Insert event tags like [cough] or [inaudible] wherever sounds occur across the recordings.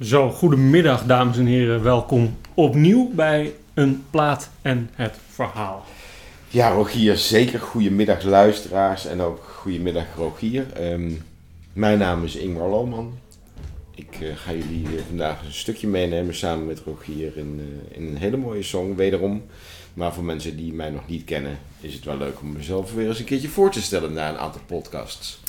Zo, goedemiddag dames en heren. Welkom opnieuw bij een plaat en het verhaal. Ja, Rogier, zeker goedemiddag luisteraars en ook goedemiddag Rogier. Ehm, mijn naam is Ingmar Lohman. Ik eh, ga jullie vandaag een stukje meenemen samen met Rogier in, eh, in een hele mooie song, wederom. Maar voor mensen die mij nog niet kennen, is het wel leuk om mezelf weer eens een keertje voor te stellen na een aantal podcasts.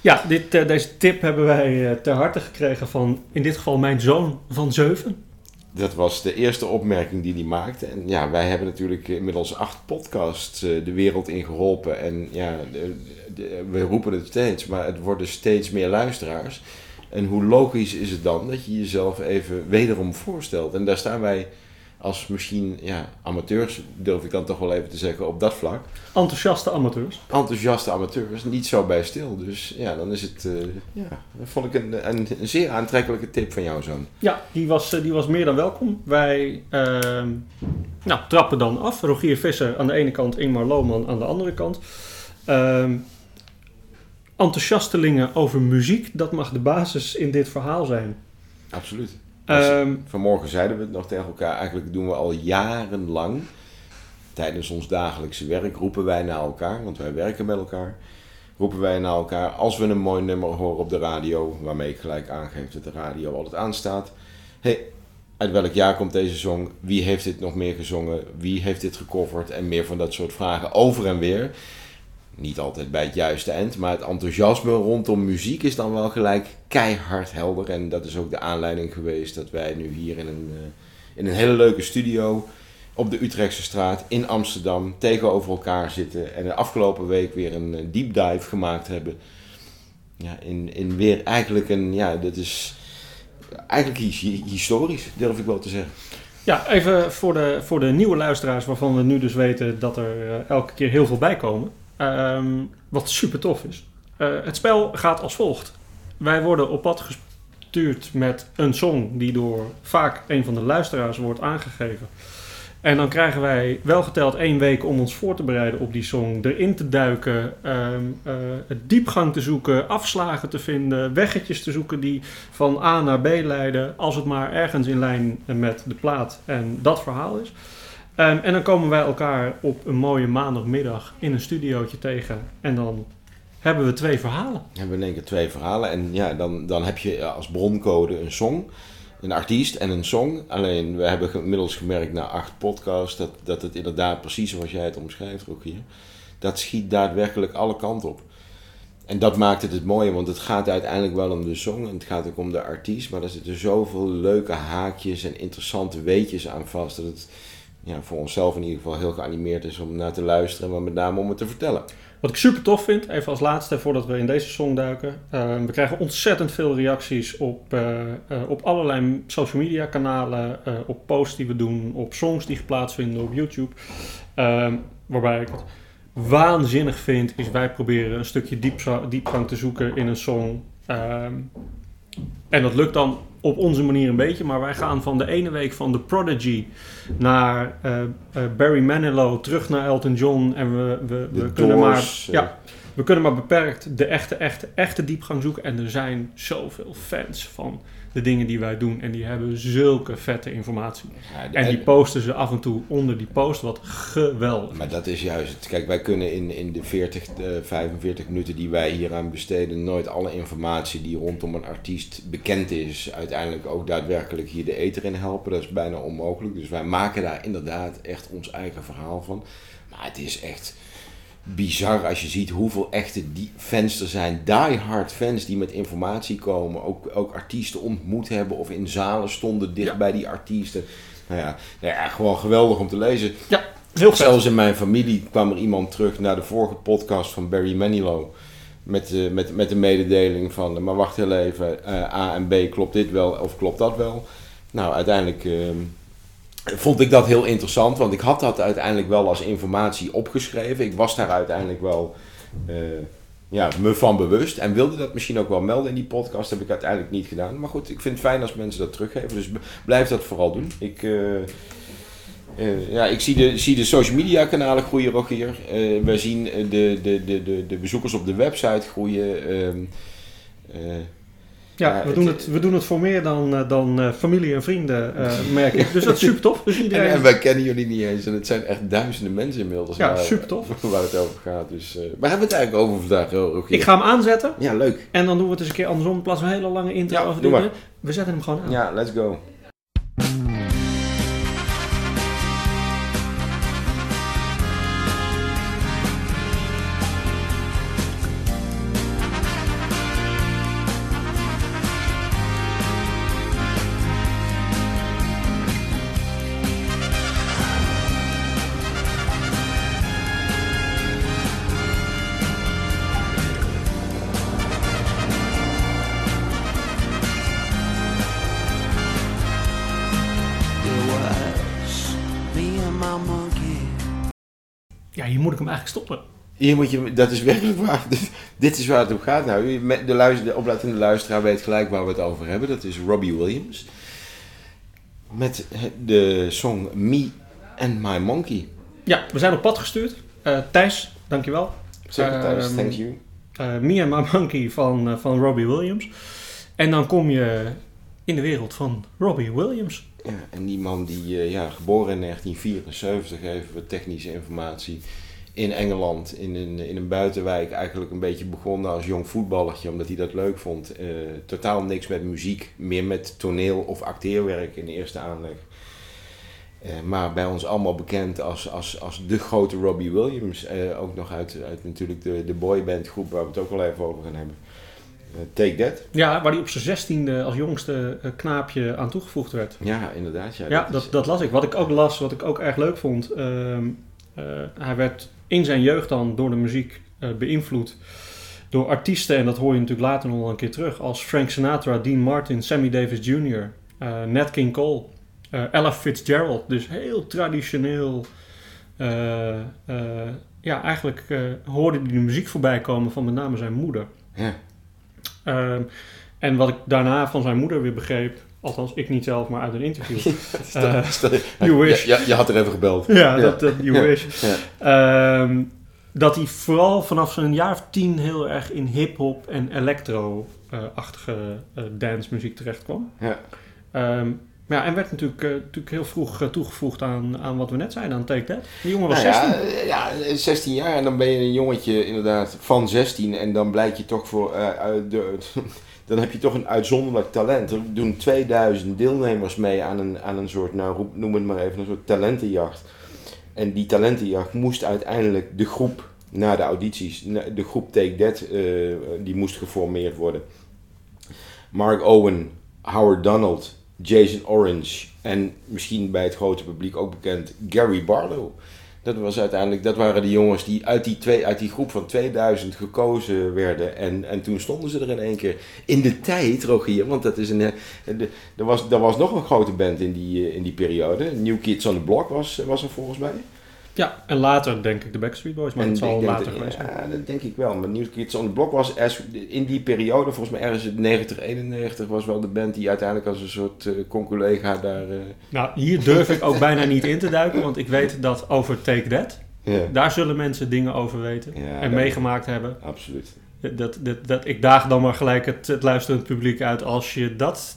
Ja, dit, eh, deze tip hebben wij eh, ter harte gekregen van in dit geval mijn zoon van zeven. Dat was de eerste opmerking die hij maakte. En ja, wij hebben natuurlijk inmiddels acht podcasts eh, de wereld in geholpen. En ja, we roepen het steeds, maar het worden steeds meer luisteraars. En hoe logisch is het dan dat je jezelf even wederom voorstelt? En daar staan wij als misschien ja, amateurs, durf ik dan toch wel even te zeggen, op dat vlak. Enthousiaste amateurs. Enthousiaste amateurs, niet zo bij stil. Dus ja, dan is het, eh, ja, dat vond ik een, een, een zeer aantrekkelijke tip van jou, zoon. Ja, die was, eh, die was meer dan welkom. Wij ehm, nou, trappen dan af. Rogier Visser aan de ene kant, Ingmar Lohman aan de andere kant. Ehm enthousiastelingen over muziek, dat mag de basis in dit verhaal zijn. Absoluut. Ehm, Vanmorgen zeiden we het nog tegen elkaar. Eigenlijk doen we al jarenlang. Tijdens ons dagelijkse werk roepen wij naar elkaar. Want wij werken met elkaar. Roepen wij naar elkaar. Als we een mooi nummer horen op de radio. Waarmee ik gelijk aangeef dat de radio altijd aanstaat. hey, uit welk jaar komt deze song? Wie heeft dit nog meer gezongen? Wie heeft dit gecoverd? En meer van dat soort vragen over en weer. Niet altijd bij het juiste eind, maar het enthousiasme rondom muziek is dan wel gelijk keihard helder. En dat is ook de aanleiding geweest dat wij nu hier in een, eh, in een hele leuke studio op de Utrechtse straat in Amsterdam tegenover elkaar zitten. En de afgelopen week weer een eh, deep dive gemaakt hebben. Ja, in, in weer eigenlijk een, ja, dat is eigenlijk hi- historisch, durf ik wel te zeggen. ja, even voor de, voor de nieuwe luisteraars waarvan we nu dus weten dat er eh, elke keer heel veel bij komen. Ehm, wat super tof is. Eh, het spel gaat als volgt. Wij worden op pad gestuurd met een song die door vaak een van de luisteraars wordt aangegeven. En dan krijgen wij wel geteld één week om ons voor te bereiden op die song, erin te duiken, het diepgang te zoeken, afslagen te vinden, weggetjes te zoeken die van A naar B leiden, als het maar ergens in lijn met de plaat en dat verhaal is. Ehm, en dan komen wij elkaar op een mooie maandagmiddag in een studiootje tegen en dan hebben we twee verhalen. We hebben in één keer twee verhalen. En ja, dan, dan heb je als broncode een song, een artiest en een song. Alleen, we hebben inmiddels gemerkt na acht podcasts dat, dat het inderdaad precies zoals jij het omschrijft, Rogier. Dat schiet daadwerkelijk alle kanten op. En dat maakt het het mooie, want het gaat uiteindelijk wel om de song en het gaat ook om de artiest. Maar er zitten zoveel leuke haakjes en interessante weetjes aan vast. Dat het ja, voor onszelf in ieder geval heel geanimeerd is om naar te luisteren, maar met name om het te vertellen. Wat ik super tof vind, even als laatste voordat we in deze song duiken. eh, we krijgen ontzettend veel reacties op, eh, op allerlei social media kanalen, eh, op posts die we doen, op songs die geplaatst vinden op YouTube. Ehm, waarbij ik het waanzinnig vind, is wij proberen een stukje diepgang te zoeken in een song. Ehm, en dat lukt dan op onze manier een beetje, maar wij gaan van de ene week van The Prodigy naar eh, eh, Barry Manilow, terug naar Elton John en we, we, we kunnen maar... Eh, Ja, we kunnen maar beperkt de echte, echte, echte diepgang zoeken. En er zijn zoveel fans van de dingen die wij doen. En die hebben zulke vette informatie. Ja, En die posten ze af en toe onder die post. Wat geweldig. Maar dat is juist het. Kijk, wij kunnen in, in de 40, eh, 45 minuten die wij hier aan besteden, nooit alle informatie die rondom een artiest bekend is, uiteindelijk ook daadwerkelijk hier de eter in helpen. Dat is bijna onmogelijk. Dus wij maken daar inderdaad echt ons eigen verhaal van. Maar het is echt bizar als je ziet hoeveel echte die fans er zijn. Die-hard fans die met informatie komen. Ook, ook artiesten ontmoet hebben of in zalen stonden dicht Ja. bij die artiesten. Nou ja, nou ja, gewoon geweldig om te lezen. Heel vet. Zelfs in mijn familie kwam er iemand terug naar de vorige podcast van Barry Manilow. Met, eh, met, met de mededeling van, eh, maar wacht heel even, eh, A en B, klopt dit wel of klopt dat wel? Nou, uiteindelijk ehm, vond ik dat heel interessant, want ik had dat uiteindelijk wel als informatie opgeschreven. Ik was daar uiteindelijk wel eh, ja, me van bewust en wilde dat misschien ook wel melden in die podcast. heb ik uiteindelijk niet gedaan. Maar goed, ik vind het fijn als mensen dat teruggeven, dus blijf dat vooral doen. Ik... eh, eh, ja, ik zie de, zie de social media kanalen groeien, Rogier. Eh wij zien de, de, de, de, de bezoekers op de website groeien. Eh, Ja, Ja, we, doen het, we doen het voor meer dan, eh, dan eh, familie en vrienden, eh, [laughs] merk ik. Dus dat is super tof. Dus En, iedereen... en wij kennen jullie niet eens. En het zijn echt duizenden mensen inmiddels. Ja, waar, supertof. [laughs] Waar het over gaat. Dus, eh, waar hebben we het eigenlijk over vandaag, eh, Rogier? Ik ga hem aanzetten Ja, leuk. en dan doen we het eens een keer andersom. In plaats van een hele lange intro Ja, over dingen. We zetten hem gewoon aan. Ja, let's go. Eigenlijk stoppen. Hier moet je, dat is werkelijk waar. [laughs] Dit, dit is waar het om gaat nou. De, luister, de oplettende luisteraar weet gelijk waar we het over hebben. Dat is Robbie Williams. Met de song Me and My Monkey. Ja, we zijn op pad gestuurd. Eh Thijs, dankjewel. Zeg het thuis, Ehm, thank you. Eh Me and My Monkey van, eh, van Robbie Williams. En dan kom je in de wereld van Robbie Williams. Ja, en die man die, ja, geboren in 1974, even wat technische informatie. In Engeland, in een, in een buitenwijk, eigenlijk een beetje begonnen als jong voetballertje, omdat hij dat leuk vond. Eh, totaal niks met muziek, meer met toneel of acteerwerk in de eerste aanleg. Eh, maar bij ons allemaal bekend als, als, als de grote Robbie Williams. Eh, ook nog uit, uit natuurlijk de, de boyband groep waar we het ook wel even over gaan hebben. Take That. Ja, waar hij op zijn zestiende als jongste knaapje aan toegevoegd werd. Ja, inderdaad. Ja, Ja, is- dat, dat las ik. Wat ik ook las, wat ik ook erg leuk vond. ehm, eh, hij werd in zijn jeugd dan door de muziek eh, beïnvloed. Door artiesten, en dat hoor je natuurlijk later nog wel een keer terug. Als Frank Sinatra, Dean Martin, Sammy Davis Jr., eh, Nat King Cole, eh, Ella Fitzgerald. Dus heel traditioneel. ja, eigenlijk hoorde hij de muziek voorbij komen van met name zijn moeder. Ja. Ehm, en wat ik daarna van zijn moeder weer begreep, althans ik niet zelf, maar uit een interview. [laughs] Eh, Stel- [laughs] you wish. Ja, ja, je had er even gebeld. ja, Ja. dat, dat you Ja. wish. Ja. Ehm, dat hij vooral vanaf zijn jaar of tien heel erg in hip-hop en electro-achtige eh, dancemuziek terecht kwam. Ja. Ehm, ja, en werd natuurlijk, eh, natuurlijk heel vroeg toegevoegd aan, aan wat we net zeiden, aan Take That. Die jongen was Nou 16. ja, eh, ja, 16 jaar en dan ben je een jongetje inderdaad van 16 en dan blijkt je toch voor, uit de, dan heb je toch een uitzonderlijk talent. Er doen 2000 deelnemers mee aan een, aan een soort, nou noem het maar even, een soort talentenjacht. En die talentenjacht moest uiteindelijk de groep, na de audities, de groep Take That, eh, die moest geformeerd worden. Mark Owen, Howard Donald, Jason Orange en misschien bij het grote publiek ook bekend Gary Barlow. Dat, was uiteindelijk, dat waren de jongens die uit die, twee, uit die groep van 2000 gekozen werden. En, en toen stonden ze er in één keer. In de tijd, Rogier, want dat is een, eh, er, was, was nog een grote band in die, eh, in die periode. New Kids on the Block was, was er volgens mij. Ja, en later denk ik de Backstreet Boys, maar En dat zal denk later dat- geweest zijn. Ja, dat denk ik wel. Maar New Kids on the Block was as- in die periode, volgens mij ergens in 90, 91, was wel de band die uiteindelijk als een soort uh, conculega daar... eh, Nou, hier durf ik ook bijna niet in te duiken, want ik weet dat over Take That, ja, daar zullen mensen dingen over weten Ja, en meegemaakt hebben. absoluut. Dat, dat, dat, ik daag dan maar gelijk het, het luisterend publiek uit als je dat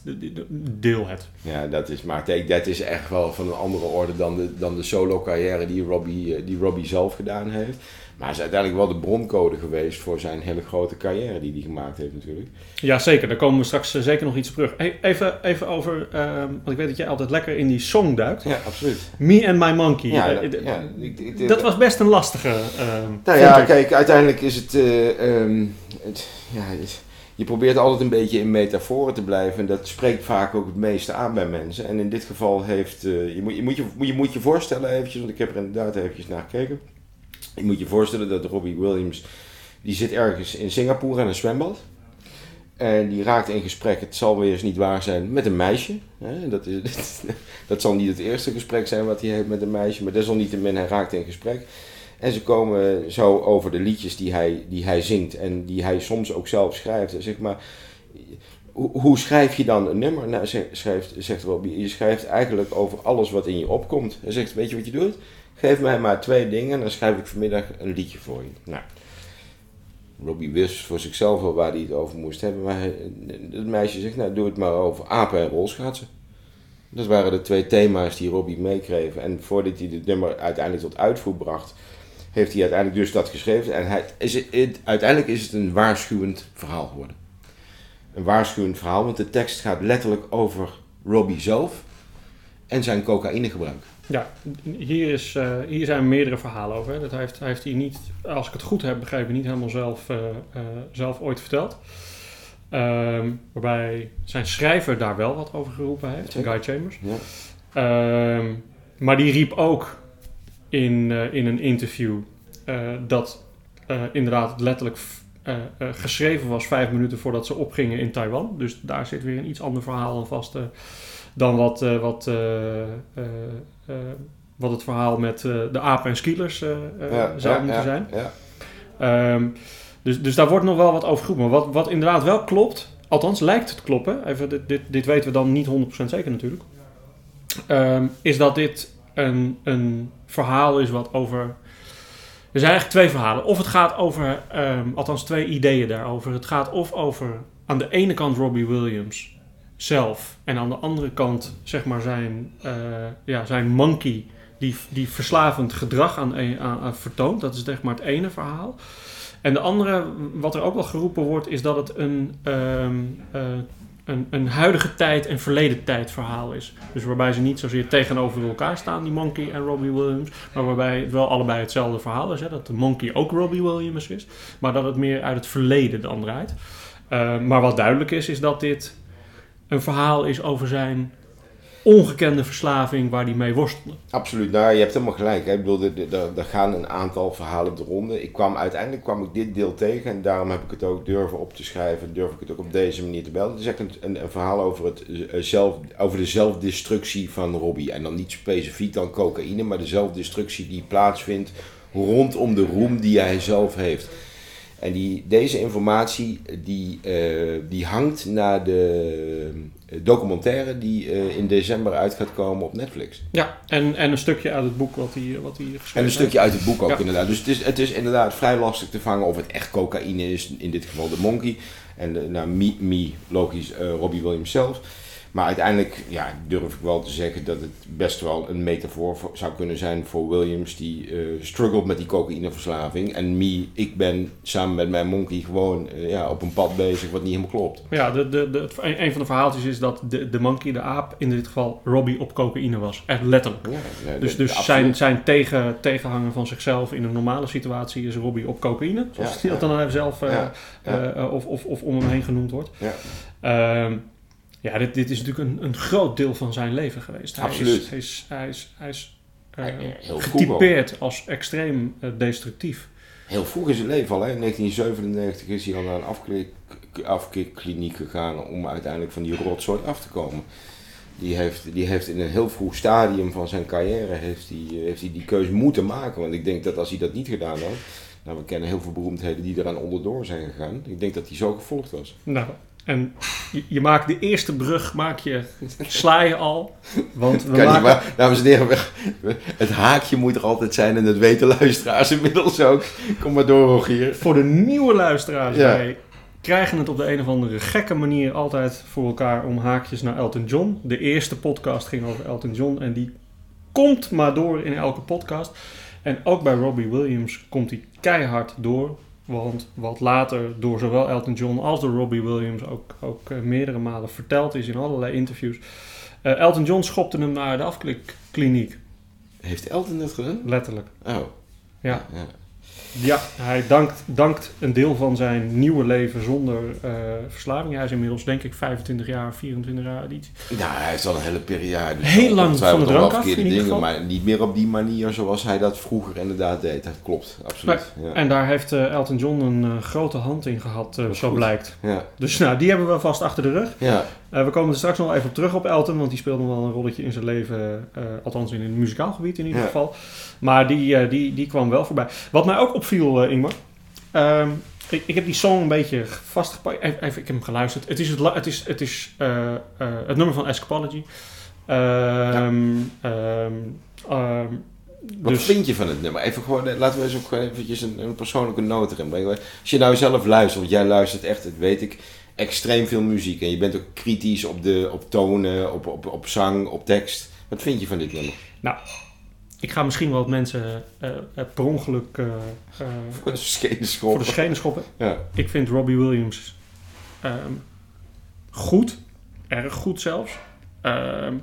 deel hebt. Ja, dat is, maar That is echt wel van een andere orde dan de, dan de solo carrière die Robbie, eh, die Robbie zelf gedaan heeft. Maar hij is uiteindelijk wel de broncode geweest voor zijn hele grote carrière die hij gemaakt heeft natuurlijk. Ja, zeker. Daar komen we straks eh, zeker nog iets op terug. Hey, even, even over, ehm, want ik weet dat jij altijd lekker in die song duikt. Ja, absoluut. Me and My Monkey. Ja, Eh, dat- d- ja, ik- ik- dat was best een lastige. ehm, Nou ja, ik. kijk, uiteindelijk is het, eh, ehm, het, ja, het- Je probeert altijd een beetje in metaforen te blijven. En dat spreekt vaak ook het meeste aan bij mensen. En in dit geval heeft... eh, je, moet, je, moet je, je moet je voorstellen eventjes, want ik heb er inderdaad eventjes naar gekeken. Je moet je voorstellen dat Robbie Williams... Die zit ergens in Singapore aan een zwembad. En die raakt in gesprek, het zal weer eens niet waar zijn, met een meisje. Dat, is, [laughs] dat zal niet het eerste gesprek zijn wat hij heeft met een meisje, maar desalniettemin, hij raakt in gesprek. En ze komen zo over de liedjes die hij, die hij zingt en die hij soms ook zelf schrijft. Zeg maar, hoe, schrijf je dan een nummer? Nou, schrijft, zegt Robbie, je schrijft eigenlijk over alles wat in je opkomt. Hij zegt, weet je wat je doet? Geef mij maar twee dingen en dan schrijf ik vanmiddag een liedje voor je. Nou, Robbie wist voor zichzelf wel waar hij het over moest hebben. Maar het meisje zegt, nou doe het maar over apen en rolschaatsen. Dat waren de twee thema's die Robbie meekreeg. En voordat hij dit nummer uiteindelijk tot uitvoer bracht, heeft hij uiteindelijk dus dat geschreven. En hij, is uiteindelijk is het een waarschuwend verhaal geworden. Een waarschuwend verhaal, want de tekst gaat letterlijk over Robbie zelf en zijn cocaïnegebruik. Ja, hier, is, eh, hier zijn meerdere verhalen over. hè. Dat heeft, hij heeft hij niet, als ik het goed heb begrepen, niet helemaal zelf, eh, eh, zelf ooit verteld. Ehm, waarbij zijn schrijver daar wel wat over geroepen heeft. Guy Chambers. Ja. Ehm, maar die riep ook in, in een interview dat inderdaad letterlijk geschreven was vijf minuten voordat ze opgingen in Taiwan. Dus daar zit weer een iets ander verhaal aan vast dan wat, eh, wat, eh, eh, wat het verhaal met de apen en skilers zou moeten zijn. Ja. Ehm, dus, dus daar wordt nog wel wat over geroepen. Maar wat, wat inderdaad wel klopt, althans lijkt het te kloppen, even, dit, dit, dit weten we dan niet 100% zeker natuurlijk, ehm, is dat dit een, een verhaal is wat over. Er zijn eigenlijk twee verhalen. Of het gaat over, ehm, althans twee ideeën daarover. Het gaat of over aan de ene kant Robbie Williams zelf en aan de andere kant zeg maar zijn, eh, ja, zijn monkey die, die verslavend gedrag aan, aan, aan vertoont. Dat is zeg maar het ene verhaal. En de andere, wat er ook wel geroepen wordt, is dat het een, ehm, eh, een, een huidige tijd en verleden tijd verhaal is. Dus waarbij ze niet zozeer tegenover elkaar staan, die Monkey en Robbie Williams, maar waarbij het wel allebei hetzelfde verhaal is. Hè? Dat de Monkey ook Robbie Williams is, maar dat het meer uit het verleden dan draait. Eh, maar wat duidelijk is, is dat dit een verhaal is over zijn ongekende verslaving waar hij mee worstelde. Absoluut, nou je hebt helemaal gelijk. Hè. Ik bedoel, er- gaan een aantal verhalen de ronde. Ik kwam, uiteindelijk kwam ik dit deel tegen en daarom heb ik het ook durven op te schrijven. Durf ik het ook op deze manier te bellen. Het is echt een, een, verhaal over, het, eh, zelf, over de zelfdestructie van Robbie. En dan niet specifiek dan cocaïne, maar de zelfdestructie die plaatsvindt rondom de roem die hij zelf heeft. En die, deze informatie die, eh, die hangt naar de eh, documentaire die eh, in december uit gaat komen op Netflix. Ja, en, en een stukje uit het boek wat hij, wat hij geschreven En een stukje uit het boek ook Ja. inderdaad. Dus het is, het is inderdaad vrij lastig te vangen of het echt cocaïne is. In dit geval de monkey. En nou, me, me logisch, Robbie Williams zelf. Maar uiteindelijk ja, durf ik wel te zeggen dat het best wel een metafoor voor- zou kunnen zijn voor Williams. Die eh struggelt met die cocaïneverslaving. En me, ik ben samen met mijn monkey gewoon eh, ja, op een pad bezig wat niet helemaal klopt. Ja, de, de, de, een van de verhaaltjes is dat de, de monkey, de aap, in dit geval Robbie op cocaïne was. Echt letterlijk. Ja, nee, Dus, dus zijn, zijn tegen, tegenhanger van zichzelf in een normale situatie is Robbie op cocaïne. Zoals Ja, hij dat dan zelf eh, of, of, of om hem heen genoemd wordt. Ja. Ehm, ja, dit, dit is natuurlijk een, een groot deel van zijn leven geweest. Hij Absoluut. Is, hij is, hij is, hij is eh, heel getypeerd als extreem eh, destructief. Heel vroeg in zijn leven al, hè. in 1997 is hij al naar een afkikkliniek gegaan om uiteindelijk van die rotzooi af te komen. Die heeft, die heeft in een heel vroeg stadium van zijn carrière heeft hij, heeft hij die keuze moeten maken. Want ik denk dat als hij dat niet gedaan had, nou we kennen heel veel beroemdheden die eraan onderdoor zijn gegaan. Ik denk dat hij zo gevolgd was. Nou, en je, je maakt de eerste brug, maak je, sla je al. Want we Kan niet, maken, maar, dames en heren, het haakje moet er altijd zijn en dat weten luisteraars inmiddels ook. Kom maar door Rogier. voor de nieuwe luisteraars, Ja. wij krijgen het op de een of andere gekke manier altijd voor elkaar om haakjes naar Elton John. De eerste podcast ging over Elton John en die komt maar door in elke podcast. En ook bij Robbie Williams komt hij keihard door. Want wat later door zowel Elton John als door Robbie Williams ook, ook eh, meerdere malen verteld is in allerlei interviews. Eh, Elton John schopte hem naar de afklikkliniek, Heeft Elton dat gedaan? letterlijk. Oh. Ja. ja. Ja, hij dankt, dankt een deel van zijn nieuwe leven zonder eh, verslaving. Hij is inmiddels denk ik 25 jaar, 24 jaar niet. Nou, hij heeft al een hele periode. dus Heel lang van de drank af, dingen, geval. maar niet meer op die manier zoals hij dat vroeger inderdaad deed. Dat klopt, absoluut. Ja. En daar heeft eh, Elton John een eh, grote hand in gehad, eh, is zo goed. blijkt. Ja. Dus nou, die hebben we vast achter de rug. ja. Eh, we komen er straks nog even op terug op Elton, want die speelde wel een rolletje in zijn leven. eh, althans in het muzikaal gebied in ieder Ja. geval. Maar die, eh, die, die kwam wel voorbij. Wat mij ook opviel, Ingmar. ehm, ik, ik heb die song een beetje vastgepakt. Even, ik heb hem geluisterd. Het is het, het, is, het, is, het nummer van Escapology. Ehm, ehm, ehm, Wat Dus- vind je van het nummer? Even gewoon, laten we eens ook eventjes een, een persoonlijke noot erin brengen. Als je nou zelf luistert, want jij luistert echt, dat weet ik, extreem veel muziek. En je bent ook kritisch op, de, op tonen, op, op, op zang, op tekst. Wat vind je van dit nummer? Ik ga misschien wel wat mensen eh, eh, per ongeluk eh, Voor de skate voor school. de schenen schoppen. Ja. Ik vind Robbie Williams ehm, goed. Erg goed zelfs. Ehm,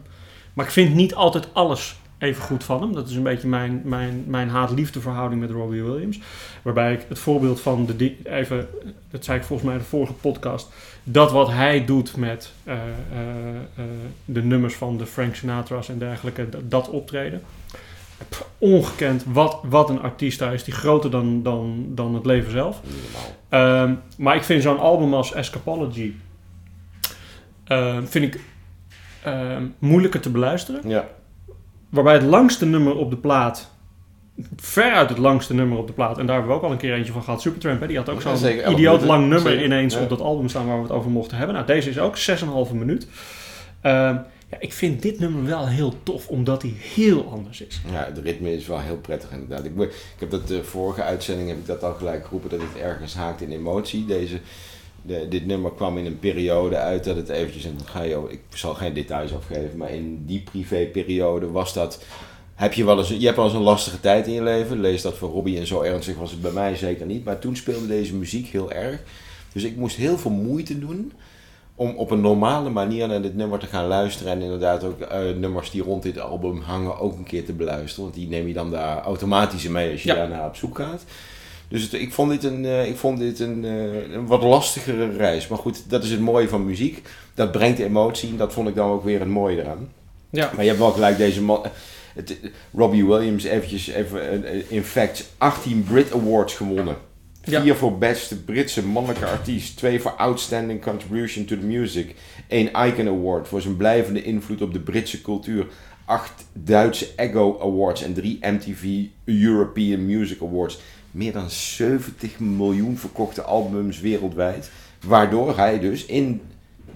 maar ik vind niet altijd alles even goed van hem. Dat is een beetje mijn, mijn, mijn haat-liefde verhouding met Robbie Williams. Waarbij ik het voorbeeld van de... Even, dat zei ik volgens mij in de vorige podcast. Dat wat hij doet met eh, eh, eh, de nummers van de Frank Sinatra's en dergelijke. dat- optreden. Pff, Ongekend. Wat, wat een artiest hij is. Die groter dan, dan, dan het leven zelf. Ehm, maar ik vind zo'n album als Escapology ehm, vind ik ehm, moeilijker te beluisteren. Ja. Waarbij het langste nummer op de plaat, veruit het langste nummer op de plaat, en daar hebben we ook al een keer eentje van gehad, Supertramp, hè, die had ook Ja, zo'n idioot lang nummer Zeker, ineens ja. op dat album staan waar we het over mochten hebben. Nou, deze is ook 6,5 minuut. Ehm, ja, ik vind dit nummer wel heel tof, omdat hij heel anders is. Ja, het ritme is wel heel prettig inderdaad. Ik, ik heb dat de vorige uitzending heb ik dat al gelijk geroepen dat het ergens haakt in emotie. Deze, de, dit nummer kwam in een periode uit dat het eventjes, en ga je, ik zal geen details afgeven, maar in die privéperiode was dat, heb je wel eens, je hebt wel eens een lastige tijd in je leven. Lees dat voor Robbie en zo ernstig was het bij mij zeker niet. Maar toen speelde deze muziek heel erg. Dus ik moest heel veel moeite doen om op een normale manier naar dit nummer te gaan luisteren. En inderdaad ook eh, nummers die rond dit album hangen ook een keer te beluisteren. Want die neem je dan daar automatisch mee als je Ja. daarna op zoek gaat. Dus het- ik vond dit, een, eh, ik vond dit een, eh, een wat lastigere reis. Maar goed, dat is het mooie van muziek. Dat brengt emotie en dat vond ik dan ook weer het mooie eraan. Ja, Maar je hebt wel gelijk deze man. Het, Robbie Williams, eventjes even eh, in fact, 18 Brit Awards gewonnen. Ja. Vier voor beste Britse mannelijke artiest. Twee voor Outstanding Contribution to the Music. Eén Icon Award voor zijn blijvende invloed op de Britse cultuur. Acht Duitse Ego Awards en drie MTV European Music Awards. Meer dan 70 miljoen verkochte albums wereldwijd. Waardoor hij dus in,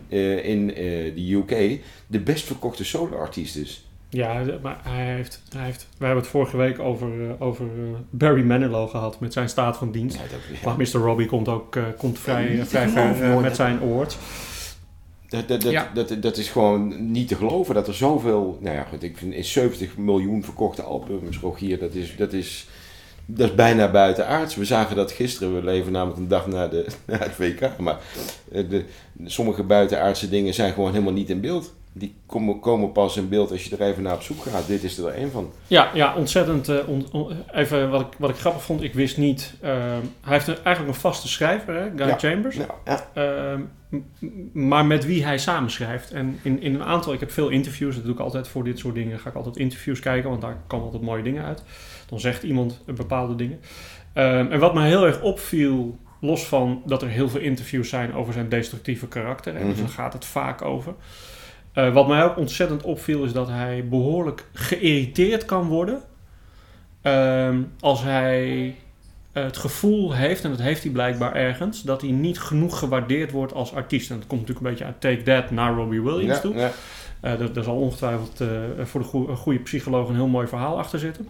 eh, in eh, de UK de best verkochte solo-artiest is. ja maar hij heeft, hij heeft... We hebben het vorige week over, eh, over Barry Manilow gehad met zijn staat van dienst. Ja, dat, Maar Mr. Robbie komt ook eh, komt vrij, vrij ver met zijn awards. Dat, dat, dat, Ja. dat, dat is gewoon niet te geloven dat er zoveel. Nou ja, goed, ik vind in 70 miljoen verkochte albums, Rogier, dat is, dat is, dat is bijna buitenaards. We zagen dat gisteren, we leven namelijk een dag na, de, [laughs] na het WK. Maar eh, de, sommige buitenaardse dingen zijn gewoon helemaal niet in beeld. Die komen, komen pas in beeld als je er even naar op zoek gaat. Dit is er één van. Ja, ja ontzettend. eh, on- on- even wat ik, wat ik grappig vond. Ik wist niet. eh, hij heeft een- eigenlijk een vaste schrijver, hè, Guy Ja. Chambers. Ja. Ehm, maar met wie hij samenschrijft. En in, in een aantal, ik heb veel interviews, dat doe ik altijd voor dit soort dingen. Ga ik altijd interviews kijken, want daar komen altijd mooie dingen uit. Dan zegt iemand eh, bepaalde dingen. Ehm, en wat me heel erg opviel, los van dat er heel veel interviews zijn over zijn destructieve karakter. En dus Mhm. daar gaat het vaak over. Eh, wat mij ook ontzettend opviel, is dat hij behoorlijk geïrriteerd kan worden. Ehm, als hij het gevoel heeft, en dat heeft hij blijkbaar ergens, dat hij niet genoeg gewaardeerd wordt als artiest. En dat komt natuurlijk een beetje uit Take That naar Robbie Williams Ja, toe. ja. Eh, daar, zal ongetwijfeld eh, voor de goede psycholoog een heel mooi verhaal achter zitten.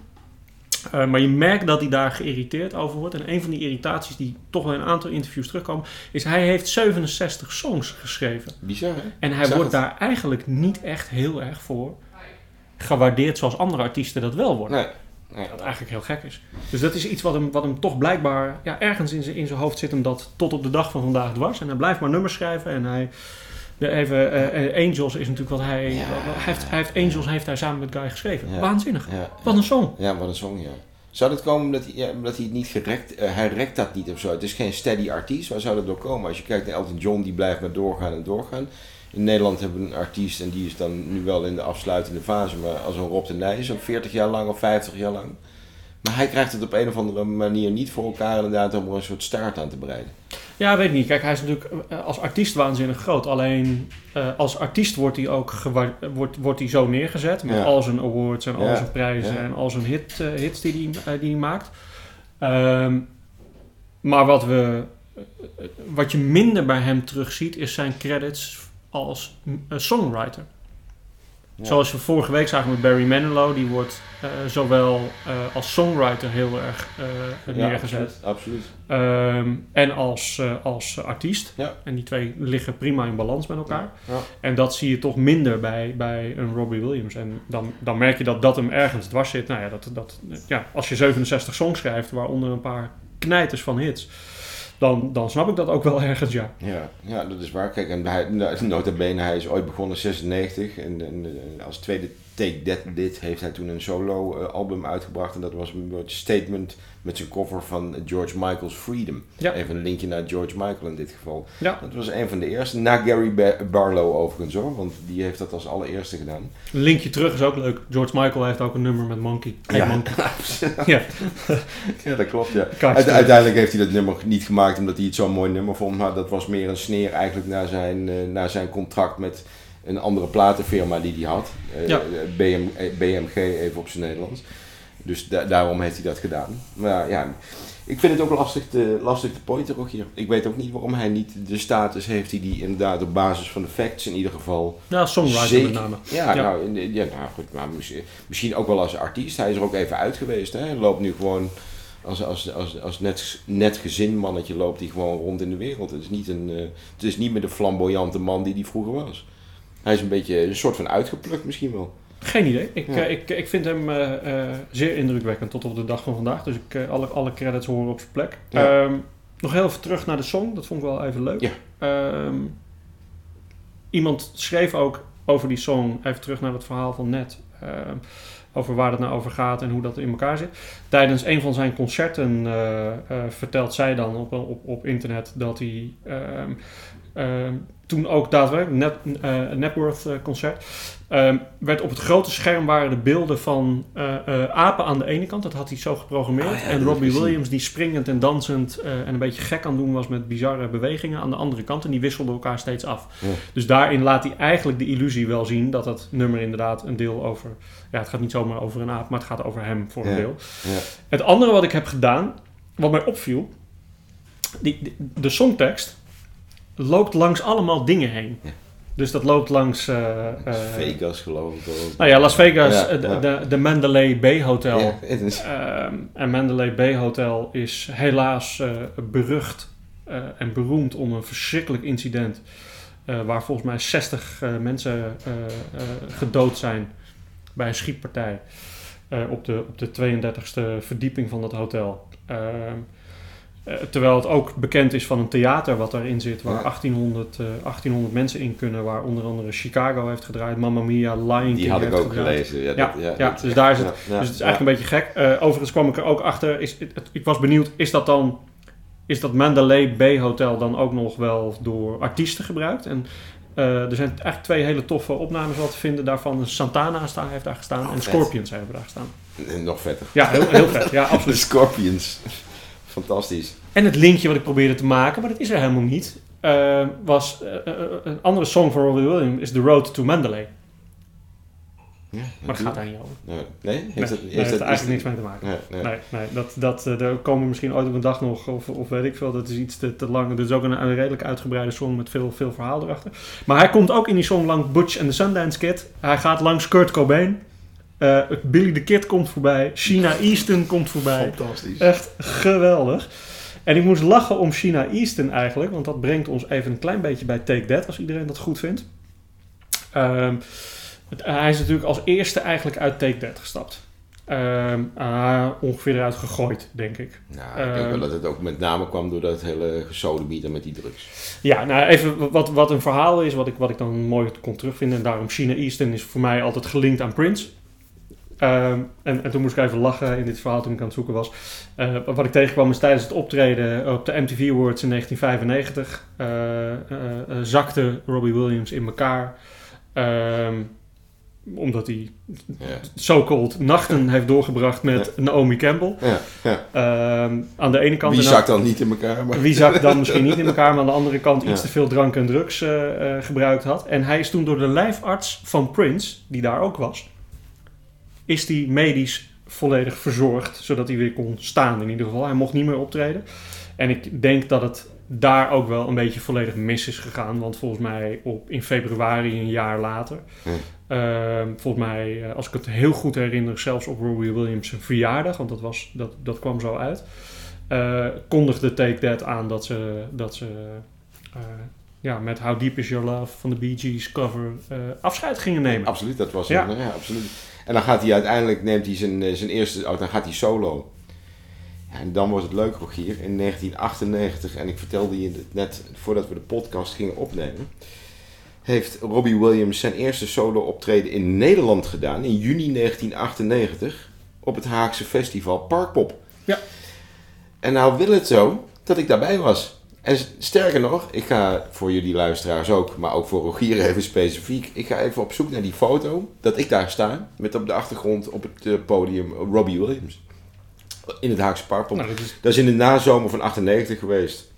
Eh, maar je merkt dat hij daar geïrriteerd over wordt. En een van die irritaties die toch wel in een aantal interviews terugkomen, is hij heeft 67 songs geschreven. Bizar, hè? En hij wordt het. daar eigenlijk niet echt heel erg voor gewaardeerd zoals andere artiesten dat wel worden. Nee. nee. Wat eigenlijk heel gek is. Dus dat is iets wat hem, wat hem toch blijkbaar ja, ergens in zijn, in zijn hoofd zit hem dat tot op de dag van vandaag dwars. En hij blijft maar nummers schrijven. En hij, de, even, eh, eh, Angels is natuurlijk wat hij, Ja. wat- hij, heeft, hij heeft Angels heeft hij samen met Guy geschreven. Ja. Waanzinnig. Ja, Wat een song. Ja, wat een song, ja. Zou dat komen omdat hij, omdat hij het niet gerekt... eh, hij rekt dat niet of zo. Het is geen steady artiest. Waar zou dat door komen? Als je kijkt naar Elton John, die blijft maar doorgaan en doorgaan. In Nederland hebben we een artiest en die is dan nu wel in de afsluitende fase. Maar als een Rob de Nijs, zo'n 40 jaar lang of 50 jaar lang. Maar hij krijgt het op een of andere manier niet voor elkaar inderdaad om er een soort staart aan te breiden. Ja, weet ik niet. Kijk, hij is natuurlijk eh, als artiest waanzinnig groot. Alleen eh, als artiest wordt hij ook wordt, wordt hij zo neergezet. Met Ja. al zijn awards en al zijn prijzen Ja. en al zijn hit, eh, hits die hij, die hij maakt. Ehm, maar wat, we, wat je minder bij hem terugziet, is zijn credits als songwriter. Ja. Zoals we vorige week zagen met Barry Manilow, die wordt eh, zowel eh, als songwriter heel erg eh, Ja, neergezet. absoluut, absoluut. Ehm, en als, als artiest. Ja. En die twee liggen prima in balans met elkaar. Ja. En dat zie je toch minder bij, bij een Robbie Williams. En dan, dan merk je dat dat hem ergens dwars zit. Nou ja, dat, dat, ja, als je 67 songs schrijft, waaronder een paar knijters van hits, dan, dan snap ik dat ook wel ergens, ja. Ja, ja, dat is waar. Kijk, en hij, nota bene, hij is ooit begonnen in 96. En, en, als tweede Take That dit heeft hij toen een solo eh, album uitgebracht. En dat was een statement met zijn cover van George Michael's Freedom. Ja. Even een linkje naar George Michael in dit geval. Ja. Dat was een van de eerste. Na Gary Ba- Barlow overigens hoor, want die heeft dat als allereerste gedaan. Een linkje terug is ook leuk. George Michael heeft ook een nummer met Monkey. Hey, Ja. Monkey. [laughs] ja, Ja, dat klopt ja. Uite- uiteindelijk heeft hij dat nummer niet gemaakt omdat hij het zo'n mooi nummer vond. Maar dat was meer een sneer eigenlijk naar zijn, eh, naar zijn contract met een andere platenfirma die hij had. Eh, Ja. BM, eh, BMG even op zijn Nederlands. Dus da- daarom heeft hij dat gedaan. Maar ja, ik vind het ook lastig te, lastig te pointen ook hier. Ik weet ook niet waarom hij niet de status heeft die hij inderdaad op basis van de facts in ieder geval Ja, songwriter Zeker. met name. ja, Ja. Nou, ja, nou goed, maar misschien, ook wel als artiest. Hij is er ook even uit geweest. Hè? Hij loopt nu gewoon als, als, als, als net, net gezinmannetje loopt hij gewoon rond in de wereld. Het is niet, een, eh, het is niet meer de flamboyante man die hij vroeger was. Hij is een beetje een soort van uitgeplukt misschien wel. Geen idee. Ik, Ja. eh, ik, ik vind hem eh, eh, zeer indrukwekkend tot op de dag van vandaag. Dus ik, alle, alle credits horen op zijn plek. Ja. Ehm, nog heel even terug naar de song. Dat vond ik wel even leuk. Ja. Ehm, iemand schreef ook over die song, even terug naar het verhaal van net. ehm, over waar het nou over gaat en hoe dat in elkaar zit. Tijdens een van zijn concerten vertelt zij dan op, op, op internet dat hij toen ook daadwerkelijk, net, eh, een Napworth eh, concert, ehm, werd op het grote scherm waren de beelden van eh, apen aan de ene kant, dat had hij zo geprogrammeerd. Oh ja, dat en Robbie. Williams die springend en dansend en een beetje gek aan het doen was met bizarre bewegingen aan de andere kant. En die wisselden elkaar steeds af. Dus daarin laat hij eigenlijk de illusie wel zien dat het nummer inderdaad een deel over... Ja, het gaat niet zomaar over een aap, maar het gaat over hem voor een deel. Ja. Het andere wat ik heb gedaan, wat mij opviel, die, die- de songtekst loopt langs allemaal dingen heen. Ja. Dus dat loopt langs... eh, eh, Vegas geloof ik. wel. nou ja, Las Vegas, Ja, eh, de, ja. de, de Mandalay Bay Hotel. Is- Ehm, en Mandalay Bay Hotel is helaas berucht en beroemd om een verschrikkelijk incident. waar volgens mij 60 eh, mensen gedood zijn bij een schietpartij. op, de, op de 32e verdieping van dat hotel. Eh, terwijl het ook bekend is van een theater wat daarin zit, waar Ja. 1800, eh, 1800 mensen in kunnen. Waar onder andere Chicago heeft gedraaid, Mamma Mia, Lion King die had ik ook gedraaid. gelezen. Ja, Ja, dat- ja, dus daar is het- dus het is eigenlijk een beetje gek. Eh, overigens kwam ik er ook achter. Is, het, het- ik was benieuwd, is dat dan. Is dat Mandalay Bay Hotel dan ook nog wel door artiesten gebruikt? En er zijn eigenlijk twee hele toffe opnames wat te vinden daarvan. Santana sta, heeft daar gestaan Oh, en vet. Scorpions hebben daar gestaan. En Nog vetter. Ja, heel, heel vet. Ja, [laughs] De absoluut. Scorpions. Fantastisch. En het linkje wat ik probeerde te maken, maar dat is er helemaal niet. eh, was eh, eh, een andere song van Robbie Williams is The Road to Mandalay. Ja, Maar dat gaat daar niet over. Nee, nee? Heeft Nee, dat, heeft dat, er eigenlijk niks mee te maken. Nee, nee. Dat, dat, eh, daar komen we misschien ooit op een dag nog, of, of weet ik veel, dat is iets te, te lang. Dit is ook een, een redelijk uitgebreide song met veel, veel verhaal erachter. Maar hij komt ook in die song langs Butch and the Sundance Kid. Hij gaat langs Kurt Cobain. Eh, Billy the Kid komt voorbij. Sheena Easton komt voorbij. Fantastisch. Echt geweldig. En ik moest lachen om Sheena Easton eigenlijk, want dat brengt ons even een klein beetje bij Take That, als iedereen dat goed vindt. Ehm, het- hij is natuurlijk als eerste eigenlijk uit Take That gestapt. Ehm, ah, ongeveer eruit gegooid, denk ik. Nou, ik denk Ehm, wel dat het ook met name kwam door dat hele gesodemieter met die drugs. Ja, nou even wat, wat een verhaal is, wat ik, wat ik dan mooi kon terugvinden. En daarom Sheena Easton is voor mij altijd gelinkt aan Prince. Ehm, en, en toen moest ik even lachen in dit verhaal toen ik aan het zoeken was. Eh, wat ik tegenkwam is tijdens het optreden op de MTV Awards in 1995 eh, eh, zakte Robbie Williams in elkaar. Ehm, omdat hij Ja, so-called nachten heeft doorgebracht met Naomi Campbell. ja. Ehm, aan de ene kant... Wie zakt dan niet in elkaar? Maar... wie zakt dan misschien niet in elkaar, maar aan de andere kant iets te veel drank en drugs gebruikt had. En hij is toen door de lijfarts van Prince, die daar ook was, is die medisch volledig verzorgd, zodat hij weer kon staan in ieder geval. Hij mocht niet meer optreden. En ik denk dat het daar ook wel een beetje volledig mis is gegaan. Want volgens mij op, in februari een jaar later, ehm, volgens mij, eh, als ik het heel goed herinner, zelfs op Robbie Williams' zijn verjaardag, want dat, was, dat, dat kwam zo uit, eh, kondigde Take That aan dat ze, dat ze eh, ja, met How Deep Is Your Love van de Bee Gees cover afscheid gingen nemen. Absoluut, dat was Ja. een, ja, absoluut. En dan gaat hij uiteindelijk, neemt hij zijn, eh, zijn eerste, oh, dan gaat hij solo. Ja, en dan wordt het leuk, Rogier, in 1998, en ik vertelde je het net voordat we de podcast gingen opnemen, heeft Robbie Williams zijn eerste solo optreden in Nederland gedaan, in juni 1998, op het Haagse festival Parkpop. Ja. En nou wil het zo dat ik daarbij was. En sterker nog, ik ga voor jullie luisteraars ook, maar ook voor Rogier even specifiek. Ik ga even op zoek naar die foto dat ik daar sta met op de achtergrond op het eh, podium Robbie Williams. In het Haagse Parkpop. Nou, dat is, Dat is in de nazomer van 98 geweest.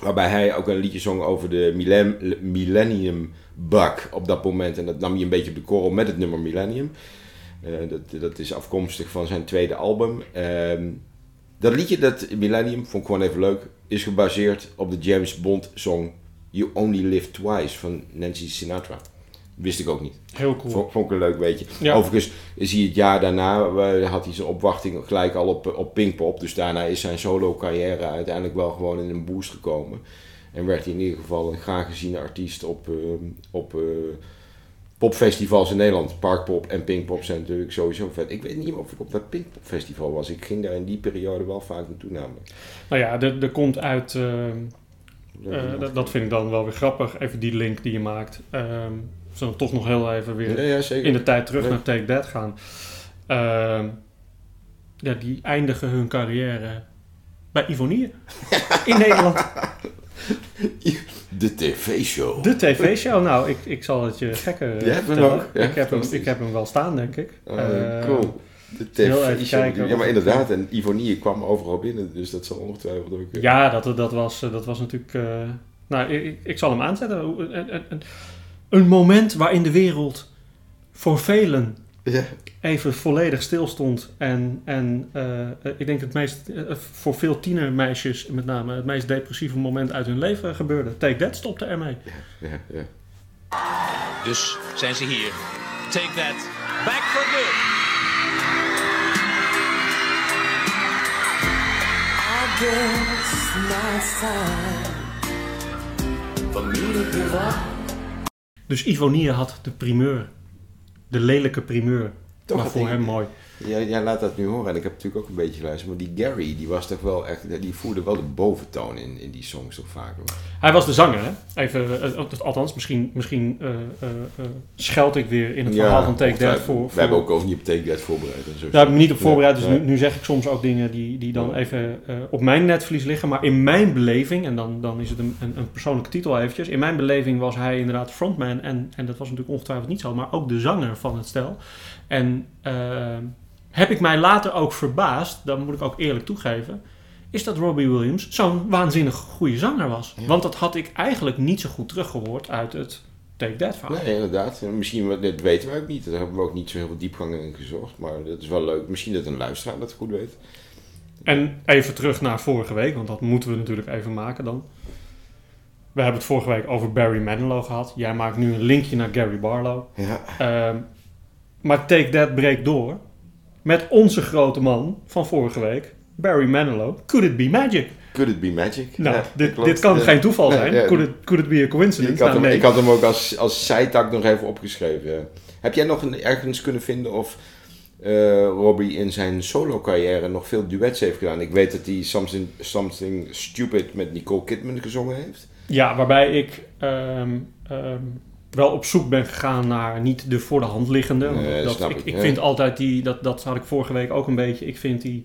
Waarbij hij ook een liedje zong over de millen- Millennium Bug op dat moment. En dat nam hij een beetje op de korrel met het nummer Millennium. Eh, dat, dat is afkomstig van zijn tweede album. Ehm, dat liedje, dat Millennium, vond ik gewoon even leuk, is gebaseerd op de James Bond song You Only Live Twice van Nancy Sinatra. Wist ik ook niet. heel cool. Vond, vond ik een leuk beetje. Ja. Overigens is hij het jaar daarna, eh, had hij zijn opwachting gelijk al op, op Pinkpop. Dus daarna is zijn solo carrière uiteindelijk wel gewoon in een boost gekomen. En werd hij in ieder geval een graag geziene artiest op, eh, op eh, popfestivals in Nederland. Parkpop en Pinkpop zijn natuurlijk sowieso vet. Ik weet niet of ik op dat Pinkpop festival was. Ik ging daar in die periode wel vaak naartoe namelijk. Nou ja, er, er komt uit. ehm, eh, dat, dat vind ik dan wel weer grappig. Even die link die je maakt. Ehm zullen toch nog heel even weer ja, ja, zeker. in de tijd terug naar Take That gaan. Ehm, ja, die eindigen hun carrière bij Ivonie [laughs] in Nederland. [laughs] De tv-show. De tv-show. Nou, ik, ik zal het je hebt hem ook? Ja, ik, heb hem, ik heb hem wel staan, denk ik. Oh, Eh, cool. De tv-show. Ja, maar inderdaad. En Ivonie kwam overal binnen. Dus dat zal ongetwijfeld ook... eh, Ja, dat, dat, was, dat was natuurlijk... eh, nou, ik, ik zal hem aanzetten. Een, een, een, een moment waarin de wereld voor velen Ja. Even volledig stilstond. En, en eh, eh, ik denk het meest, eh, voor veel tienermeisjes met name, het meest depressieve moment uit hun leven gebeurde. Take That stopte ermee. Ja, ja. Dus zijn ze hier. Take that. Back for good. I guess now it's time for me to give up. Dus Ivonie had de primeur. De lelijke primeur. Toch maar voor ik- hem mooi. Jij, jij laat dat nu horen en ik heb natuurlijk ook een beetje geluisterd. Maar die Gary, die was toch wel echt, die voerde wel de boventoon in, in die songs toch vaak. Hij was de zanger, hè? Even, eh, eh, althans, misschien, misschien eh, eh, eh, scheld ik weer in het verhaal van Take That voor... We hebben ook over niet op Take That voorbereid en zo. Daar heb ik me niet op voorbereid, dus nu, nu zeg ik soms ook dingen die, die dan Ja. even op mijn netvlies liggen. Maar in mijn beleving, en dan, dan is het een, een, een persoonlijke titel eventjes. In mijn beleving was hij inderdaad frontman en, en dat was natuurlijk ongetwijfeld niet zo. Maar ook de zanger van het stel. En eh, heb ik mij later ook verbaasd, dat moet ik ook eerlijk toegeven. Is dat Robbie Williams zo'n waanzinnig goede zanger was. Ja. Want dat had ik eigenlijk niet zo goed teruggehoord uit het Take That verhaal. Nee, inderdaad. Misschien, dat weten we ook niet. Daar hebben we ook niet zo heel veel diepgang in gezocht. Maar dat is wel leuk. Misschien dat een luisteraar dat goed weet. En even terug naar vorige week, want dat moeten we natuurlijk even maken dan. We hebben het vorige week over Barry Manilow gehad. Jij maakt nu een linkje naar Gary Barlow. Ja, Ehm, maar Take That breekt door met onze grote man van vorige week, Barry Manilow. Could it be magic? could it be magic? Nou, Ja, dit, dit kan Ja. geen toeval zijn. ja. could, it, could it be a coincidence? Ik had, Nou, hem, nee. ik had hem ook als, als zijtak nog even opgeschreven. Heb jij nog een, ergens kunnen vinden of eh, Robbie in zijn solo carrière nog veel duets heeft gedaan? Ik weet dat hij Something, Something Stupid met Nicole Kidman gezongen heeft. Ja, waarbij ik ehm, ehm, wel op zoek ben gegaan naar niet de voor de hand liggende. Nee, dat, ik ik, ik ja. vind altijd die, dat, dat had ik vorige week ook een beetje. Ik vind die,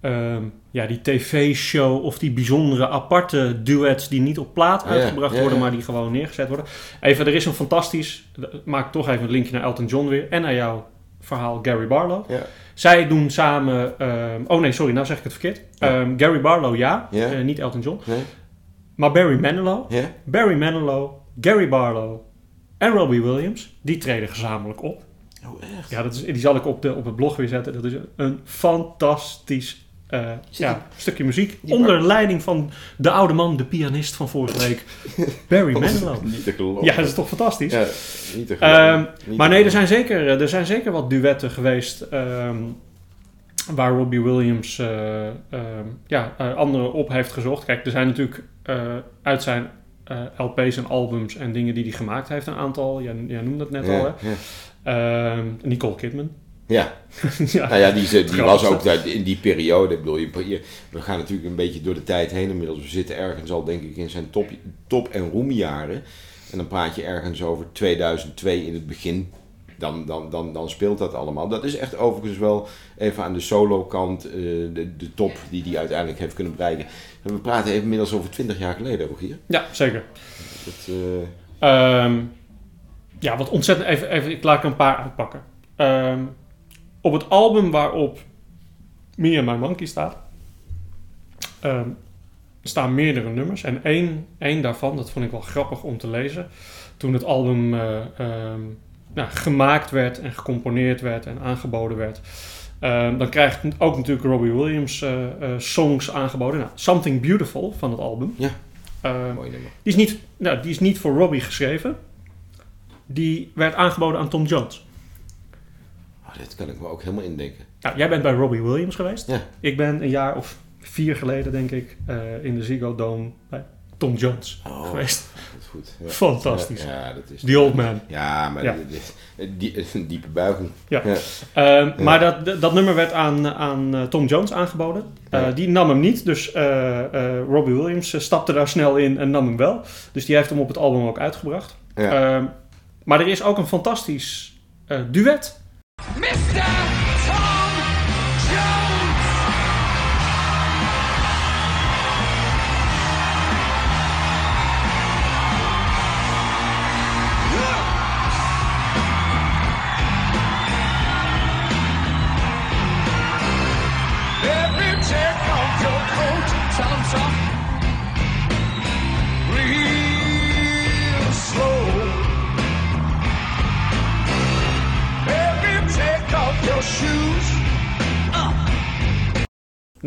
ehm, ja, die tv-show of die bijzondere aparte duets die niet op plaat uitgebracht ja, worden, ja. maar die gewoon neergezet worden. Even, er is een fantastisch, maak toch even een linkje naar Elton John weer en naar jouw verhaal Gary Barlow. Zij doen samen, ehm, oh nee, sorry, nou zeg ik het verkeerd. Ehm, Gary Barlow ja, eh, niet Elton John. Nee? Maar Barry Manilow? Barry Manilow, Gary Barlow en Robbie Williams, die treden gezamenlijk op. Oh, echt? Ja, dat is, die zal ik op, de, op het blog weer zetten. Dat is een fantastisch eh, ja, die- stukje muziek. onder leiding van de oude man, de pianist van vorige week, [laughs] Barry Manilow. Niet te geloven. Ja, dat is toch fantastisch? Ja, niet te geloven. Ehm, Niet maar te nee, er zijn, zeker, er zijn zeker wat duetten geweest ehm, waar Robbie Williams eh, ehm, ja, eh, anderen op heeft gezocht. Kijk, er zijn natuurlijk eh, uit zijn eh, LP's en albums en dingen die hij gemaakt heeft een aantal. Jij, jij noemde het net Ja, al, hè? ja. Ehm, Nicole Kidman. Ja, [laughs] ja. nou ja, die, die Grappig, was ook daar- in die periode. Ik bedoel, je- we gaan natuurlijk een beetje door de tijd heen inmiddels. We zitten ergens al, denk ik, in zijn top, top- en roemjaren. En dan praat je ergens over 2002 in het begin. Dan, dan, dan, dan speelt dat allemaal. Dat is echt overigens wel even aan de solo-kant eh, de, de top die hij uiteindelijk heeft kunnen bereiken. En we praten even inmiddels over 20 jaar geleden, ook hier. ja, zeker. Dat, eh, Ehm, ja, wat ontzettend... Even, even, ik laat er een paar uitpakken. Ehm, op het album waarop Me and My Monkey staat... ehm, staan meerdere nummers. En één, één daarvan, dat vond ik wel grappig om te lezen... toen het album eh, nou, gemaakt werd en gecomponeerd werd en aangeboden werd... ehm, dan krijgt ook natuurlijk Robbie Williams eh, eh, songs aangeboden. Nou, Something Beautiful van het album. Ja. Ehm, mooi nummer. die is, niet, nou, die is niet voor Robbie geschreven. Die werd aangeboden aan Tom Jones. Oh, dit kan ik me ook helemaal indenken. Nou, jij bent bij Robbie Williams geweest. Ja. Ik ben een jaar of vier geleden, denk ik, eh, in de Ziggo Dome bij Tom Jones Oh, geweest. dat is goed. Ja. Fantastisch. Ja, ja, dat is... The Old Man. Ja, maar Ja. die, een diepe buiging. Ja. Ja. Ehm, Maar dat, dat- nummer werd aan, aan eh, Tom Jones aangeboden. Eh, Ja. Die nam hem niet, dus eh, eh, Robbie Williams stapte daar snel in en nam hem wel. Dus die heeft hem op het album ook uitgebracht. Ja. Ehm, maar er is ook een fantastisch eh, duet.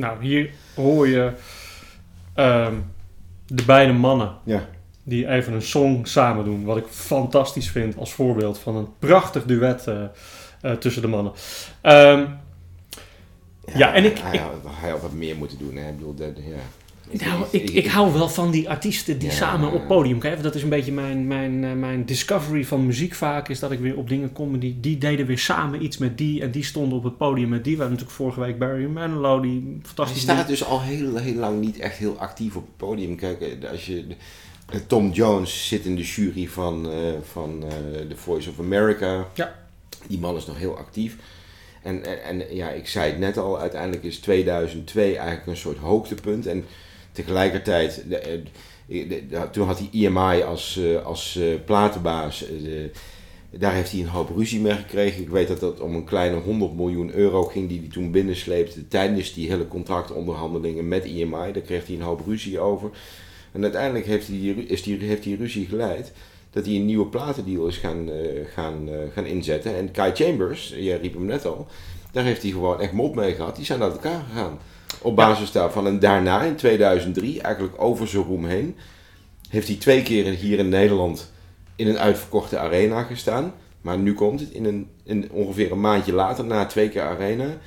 Nou, hier hoor je ehm, de beide mannen Ja. die even een song samen doen. Wat ik fantastisch vind als voorbeeld van een prachtig duet eh, eh, tussen de mannen. Ehm, Ja, en ik- Hij, ik- had, hij had wat meer moeten doen. Hè. Ik bedoel, dat, ja. Nou, ik, ik hou wel van die artiesten die Ja. samen op podium kijken. Dat is een beetje mijn, mijn, eh, mijn discovery van muziek vaak. Is dat ik weer op dingen kom die, die deden weer samen iets met die. En die stonden op het podium met die. We hadden natuurlijk vorige week Barry Manilow, die fantastisch staat dus al heel, heel lang niet echt heel actief op het podium. Kijk, eh, als je, eh, Tom Jones zit in de jury van, van eh, The Voice of America. Ja. Die man is nog heel actief. En, en, en ja, ik zei het net al, uiteindelijk is 2002 eigenlijk een soort hoogtepunt. En tegelijkertijd, eh, de- toen had hij EMI als, eh, als eh, platenbaas. daar heeft hij een hoop ruzie mee gekregen. Ik weet dat het om een kleine 100 miljoen euro ging die hij toen binnensleepte tijdens die hele contractonderhandelingen met EMI. Daar kreeg hij een hoop ruzie over. En uiteindelijk heeft hij is die, heeft die ruzie geleid dat hij een nieuwe platendeal is gaan, gaan, gaan inzetten. En Kai Chambers, jij riep hem net al, daar heeft hij gewoon echt mop mee gehad. Die zijn uit elkaar gegaan. Op basis daarvan. En daarna, in 2003, eigenlijk over zijn roem heen, heeft hij twee keer hier in Nederland in een uitverkochte arena gestaan. Maar nu komt het, in, een, in ongeveer een maandje later, na twee keer arena,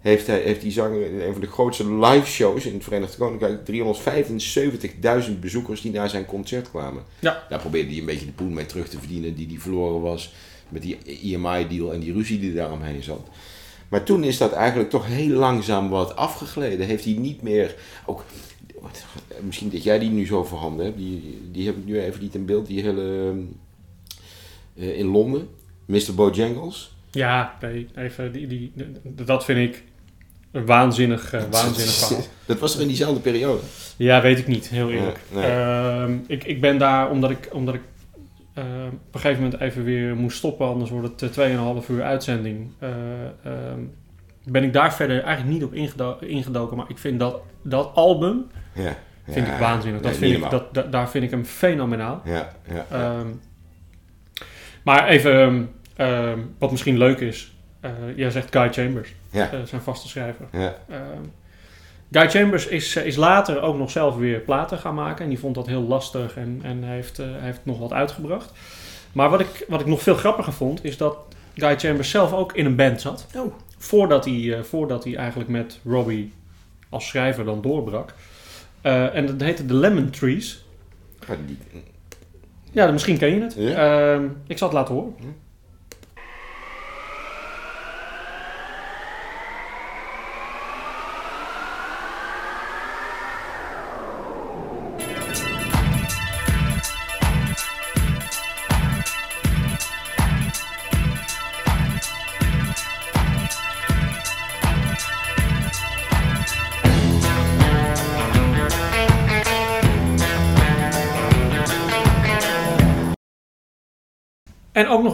heeft, hij, heeft die zanger in een van de grootste live shows in het Verenigd Koninkrijk 375.000 bezoekers die naar zijn concert kwamen. Ja. Daar probeerde hij een beetje de poen mee terug te verdienen die hij verloren was met die EMI-deal en die ruzie die daaromheen zat. Maar toen is dat eigenlijk toch heel langzaam wat afgegleden. Heeft hij niet meer, ook, wat- misschien dat jij die nu zo voorhanden hebt, die, die heb ik nu even niet in beeld, die hele, eh, in Londen, Mr. Bojangles. Ja, nee, even, die, die, dat vind ik een waanzinnig, eh, waanzinnig verhaal. [laughs] Dat was er in diezelfde periode. Ja, weet ik niet, heel eerlijk. Nee, nee. Ehm, ik, ik ben daar omdat ik, omdat ik eh, op een gegeven moment even weer moest stoppen, anders wordt het eh, 2,5 uur uitzending. Eh, ehm, ben ik daar verder eigenlijk niet op ingedo- ingedoken, maar ik vind dat, dat album Ja. vind Ja, ik waanzinnig. Dat nee, vind ik, dat, da- daar vind ik hem fenomenaal. Ja. Ehm, maar even, ehm, wat misschien leuk is, eh, jij zegt Guy Chambers, ja, eh, zijn vaste schrijver. Guy Chambers is, eh, is later ook nog zelf weer platen gaan maken. En die vond dat heel lastig en, en heeft, eh, heeft nog wat uitgebracht. Maar wat ik, wat ik nog veel grappiger vond, is dat Guy Chambers zelf ook in een band zat. Oh. Voordat hij, eh, voordat hij eigenlijk met Robbie als schrijver dan doorbrak. Eh, en dat heette The Lemon Trees. Ja, misschien ken je het. Ja. Ehm, ik zal het laten horen.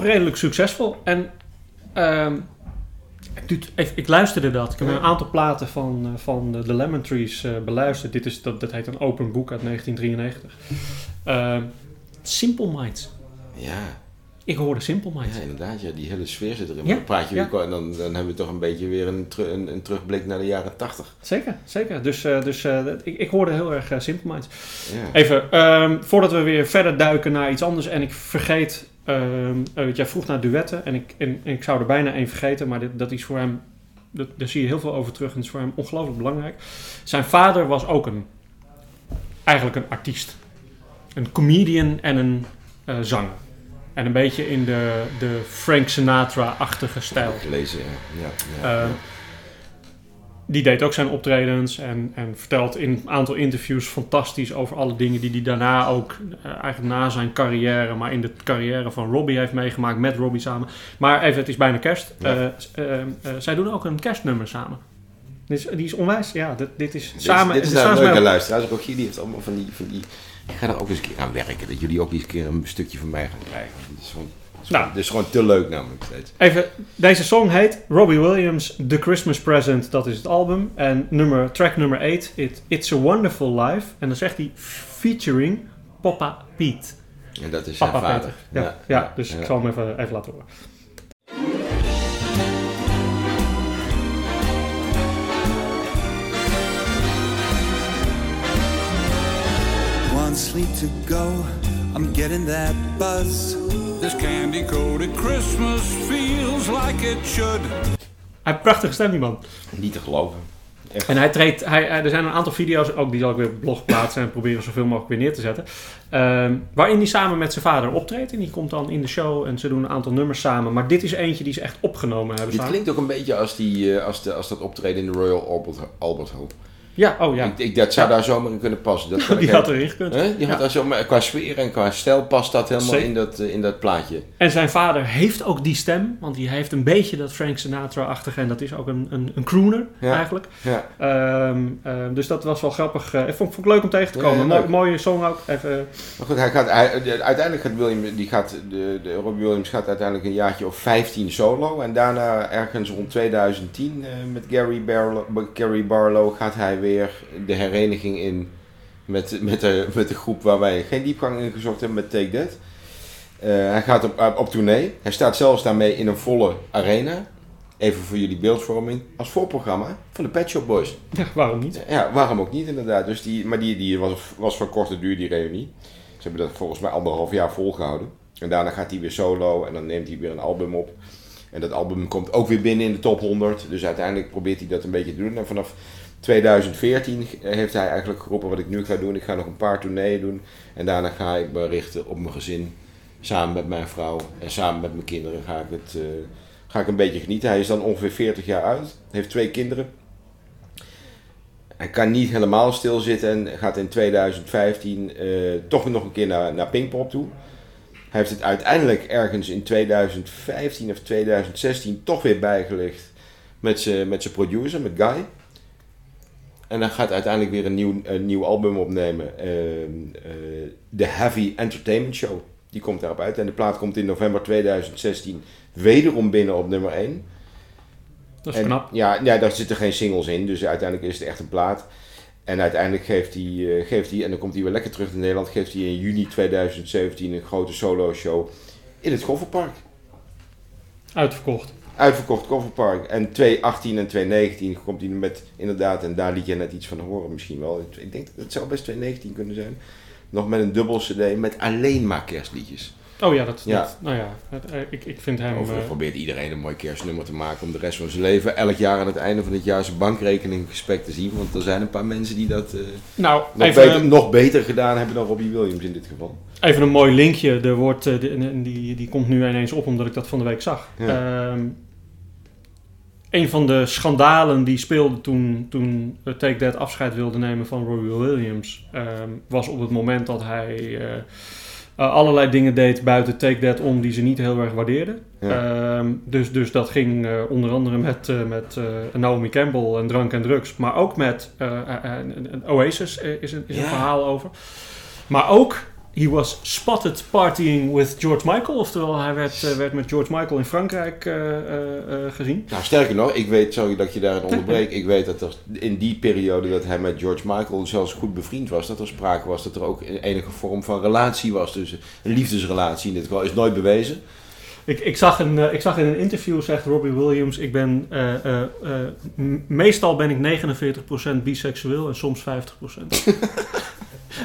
Nog redelijk succesvol. En ehm, ik, luisterde dat. Ik heb een aantal platen van, eh, van de, Lemon Trees eh, beluisterd. Dit is, dat, dat heet een open boek uit 1993. Ehm, Simple Minds. ja, Ik hoorde Simple Minds. ja, inderdaad. Ja, die hele sfeer zit erin. Ja, dan praat je ja. weer, en dan, dan hebben we toch een beetje weer een, een, een terugblik naar de jaren tachtig. Zeker, zeker. Dus, eh, dus ik, ik hoorde heel erg Simple Minds. Ja. Even, ehm, voordat we weer verder duiken naar iets anders. En ik vergeet, ehm, want jij vroeg naar duetten. En ik, en, en ik zou er bijna één vergeten. Maar dit, dat is voor hem, dat, daar zie je heel veel over terug. En dat is voor hem ongelooflijk belangrijk. Zijn vader was ook een, eigenlijk een artiest. Een comedian en een eh, zanger. En een beetje in de, de Frank Sinatra-achtige stijl. Gelezen, ja. ja, ja, Eh, die deed ook zijn optredens en, en vertelt in een aantal interviews fantastisch over alle dingen die hij daarna ook, eh, eigenlijk na zijn carrière, maar in de carrière van Robbie heeft meegemaakt, met Robbie samen. Maar even, het is bijna kerst. Ja. Eh, eh, zij doen ook een kerstnummer samen. Die is, die is onwijs, ja, dit, dit is Dit, samen. dit is nou een leuke luisteraars. Rogier die heeft allemaal van die, van die... Ik ga er ook eens een keer aan werken. Dat jullie ook eens een keer een stukje van mij gaan krijgen. Is gewoon, is Nou. gewoon, is gewoon te leuk namelijk steeds. Even, deze song heet Robbie Williams, The Christmas Present, dat is het album. En nummer, track nummer 8, it, It's a Wonderful Life. En dan zegt hij featuring Papa Pete. En dat is Papa zijn vader. Peter. Ja, ja, dus ik zal hem even, even laten horen. One sleep to go, I'm getting that buzz. This candy coated Christmas feels like it should. Hij heeft een prachtige stem, die man. Niet te geloven. En hij treedt, hij, hij- er zijn een aantal video's, ook die zal ik weer op blog plaatsen en proberen zoveel mogelijk weer neer te zetten. ehm, waarin hij samen met zijn vader optreedt. En die komt dan in de show en ze doen een aantal nummers samen. Maar dit is eentje die ze echt opgenomen hebben Dit samen. klinkt ook een beetje als, die, eh, als, de, als dat optreden in de Royal Albert, Albert Hall. Ja, oh ja. Ik, ik, dat zou Ja. daar zomaar in kunnen passen. Dat [laughs] kan die ik had erin gekund. Hè? Die had daar zomaar, qua sfeer en qua stijl past dat helemaal Zeker. in dat, eh, in dat plaatje. En zijn vader heeft ook die stem, want die heeft een beetje dat Frank Sinatra-achtige. En dat is ook een, een, een crooner Ja. eigenlijk. Ja. Ehm, ehm, dus dat was wel grappig. Eh, ik vond, vond ik leuk om tegen te komen. ja, Mo- leuk. mooie song ook. Even, Maar goed, hij gaat, hij, de- uiteindelijk gaat William, die gaat, de, de Robbie Williams gaat uiteindelijk een jaartje of 15 solo. En daarna ergens rond 2010 eh, met Gary Barlow, Gary Barlow gaat hij weer de hereniging in met, met, de, met de groep waar wij geen diepgang in gezocht hebben met Take That. Eh, hij gaat op, op, op tournee. Hij staat zelfs daarmee in een volle arena. Even voor jullie beeldvorming. Als voorprogramma van de Pet Shop Boys. ja, waarom niet? Ja, waarom ook niet inderdaad. Dus die, maar die, die was, was van korte duur, die reunie. Ze hebben dat volgens mij anderhalf jaar volgehouden. En daarna gaat hij weer solo en dan neemt hij weer een album op. En dat album komt ook weer binnen in de top 100. Dus uiteindelijk probeert hij dat een beetje te doen. En vanaf 2014 heeft hij eigenlijk geroepen wat ik nu ga doen. Ik ga nog een paar tourneeën doen. En daarna ga ik me richten op mijn gezin. Samen met mijn vrouw en samen met mijn kinderen ga ik, het, eh, ga ik een beetje genieten. Hij is dan ongeveer 40 jaar uit. Heeft twee kinderen. Hij kan niet helemaal stilzitten en gaat in 2015 eh, toch nog een keer naar, naar Pinkpop toe. Hij heeft het uiteindelijk ergens in 2015 of 2016 toch weer bijgelegd met zijn met zijn producer, met Guy. En dan gaat uiteindelijk weer een nieuw, een nieuw album opnemen. ehm, eh, The Heavy Entertainment Show. Die komt daarop uit. En de plaat komt in november 2016 wederom binnen op nummer 1. Dat is En, knap. Ja, ja, daar zitten geen singles in, dus uiteindelijk is het echt een plaat. En uiteindelijk geeft hij, eh, geeft hij en dan komt hij weer lekker terug in Nederland, geeft hij in juni 2017 een grote solo show in het Goffertpark. Uitverkocht. Uitverkocht kofferpark. En 218 en 219 komt hij met inderdaad, en daar liet je net iets van horen misschien wel. Ik denk dat het zou best 219 kunnen zijn. Nog met een dubbel cd met alleen maar kerstliedjes. Oh ja, dat, Ja. dat- nou ja, eh, ik, ik vind hem... Overigens eh, probeert iedereen een mooi kerstnummer te maken om de rest van zijn leven elk jaar aan het einde van het jaar zijn bankrekening gespekt te zien. Want er zijn een paar mensen die dat eh, nou, nog, even, beter, nog beter gedaan hebben dan Robbie Williams in dit geval. even een mooi linkje. Er wordt, die, die komt nu ineens op omdat ik dat van de week zag. Ja. Ehm, een van de schandalen die speelde toen, toen Take That afscheid wilde nemen van Robbie Williams... ehm, was op het moment dat hij eh, allerlei dingen deed buiten Take That om die ze niet heel erg waardeerden. Ja. Ehm, dus, dus dat ging eh, onder andere met, eh, met Naomi Campbell en drank en drugs. Maar ook met Oasis is, een, is een verhaal over. Maar ook, he was spotted partying with George Michael. Oftewel, hij werd, eh, werd met George Michael in Frankrijk eh, eh, gezien. Nou, sterker nog, ik weet, sorry dat je daarin onderbreekt, ik weet dat er in die periode dat hij met George Michael zelfs goed bevriend was, dat er sprake was dat er ook enige vorm van relatie was. Dus een liefdesrelatie in dit geval is nooit bewezen. Ik, ik, zag een, ik zag in een interview, zegt Robbie Williams, ik ben, meestal ben ik 49% biseksueel en soms 50%. [laughs]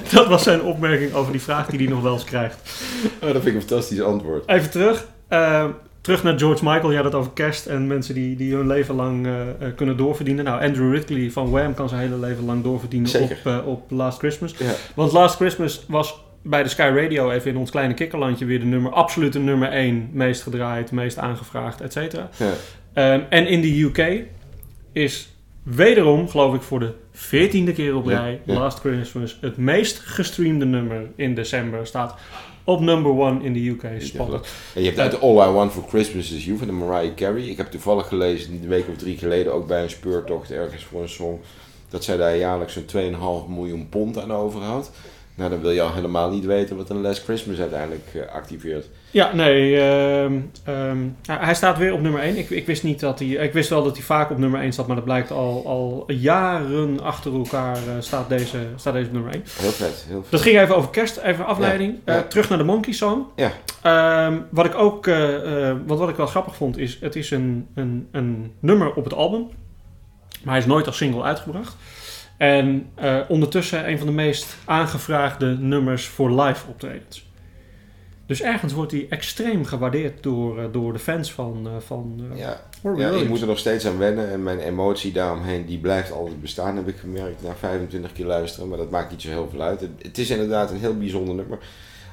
[laughs] dat was zijn opmerking over die vraag die hij nog wel eens krijgt. Oh, dat vind ik een fantastisch antwoord. Even terug. Eh, terug naar George Michael. Ja, dat over kerst en mensen die, die hun leven lang eh, eh, kunnen doorverdienen. Nou, Andrew Ridley van Wham kan zijn hele leven lang doorverdienen Zeker. op, eh, op Last Christmas. Ja. Want Last Christmas was bij de Sky Radio, even in ons kleine kikkerlandje, weer de nummer, absolute nummer 1. Meest gedraaid, meest aangevraagd, et cetera. Ja. Ehm, en in de UK is wederom, geloof ik, voor de veertiende keer op rij, ja. Last Christmas, het meest gestreamde nummer in december, staat op number one in de UK. Spannend. En je hebt uit All I Want for Christmas is You van de Mariah Carey. Ik heb toevallig gelezen, een week of drie geleden, ook bij een speurtocht ergens voor een song, dat zij daar jaarlijks zo'n 2,5 miljoen pond aan overhoudt. Nou, dan wil je al helemaal niet weten wat een Last Christmas uiteindelijk eh, activeert. Ja, nee, ehm, ehm, hij staat weer op nummer 1. Ik, ik wist niet dat hij, ik wist wel dat hij vaak op nummer 1 staat, maar dat blijkt al, al jaren achter elkaar eh, staat, deze, staat deze op nummer 1. Heel vet, heel vet. Dat ging even over kerst, even afleiding. Ja, ja. Eh, terug naar de Monkey Song. Ja. Ehm, wat ik ook, eh, wat, wat ik wel grappig vond, is het is een, een, een nummer op het album. Maar hij is nooit als single uitgebracht. En ondertussen een van de meest aangevraagde nummers voor live optredens. Dus ergens wordt hij extreem gewaardeerd door, eh, door de fans van, eh, van eh, Ja, ja, ik moet er nog steeds aan wennen en mijn emotie daaromheen die blijft altijd bestaan, heb ik gemerkt na 25 keer luisteren. Maar dat maakt niet zo heel veel uit. Het, is inderdaad een heel bijzonder nummer.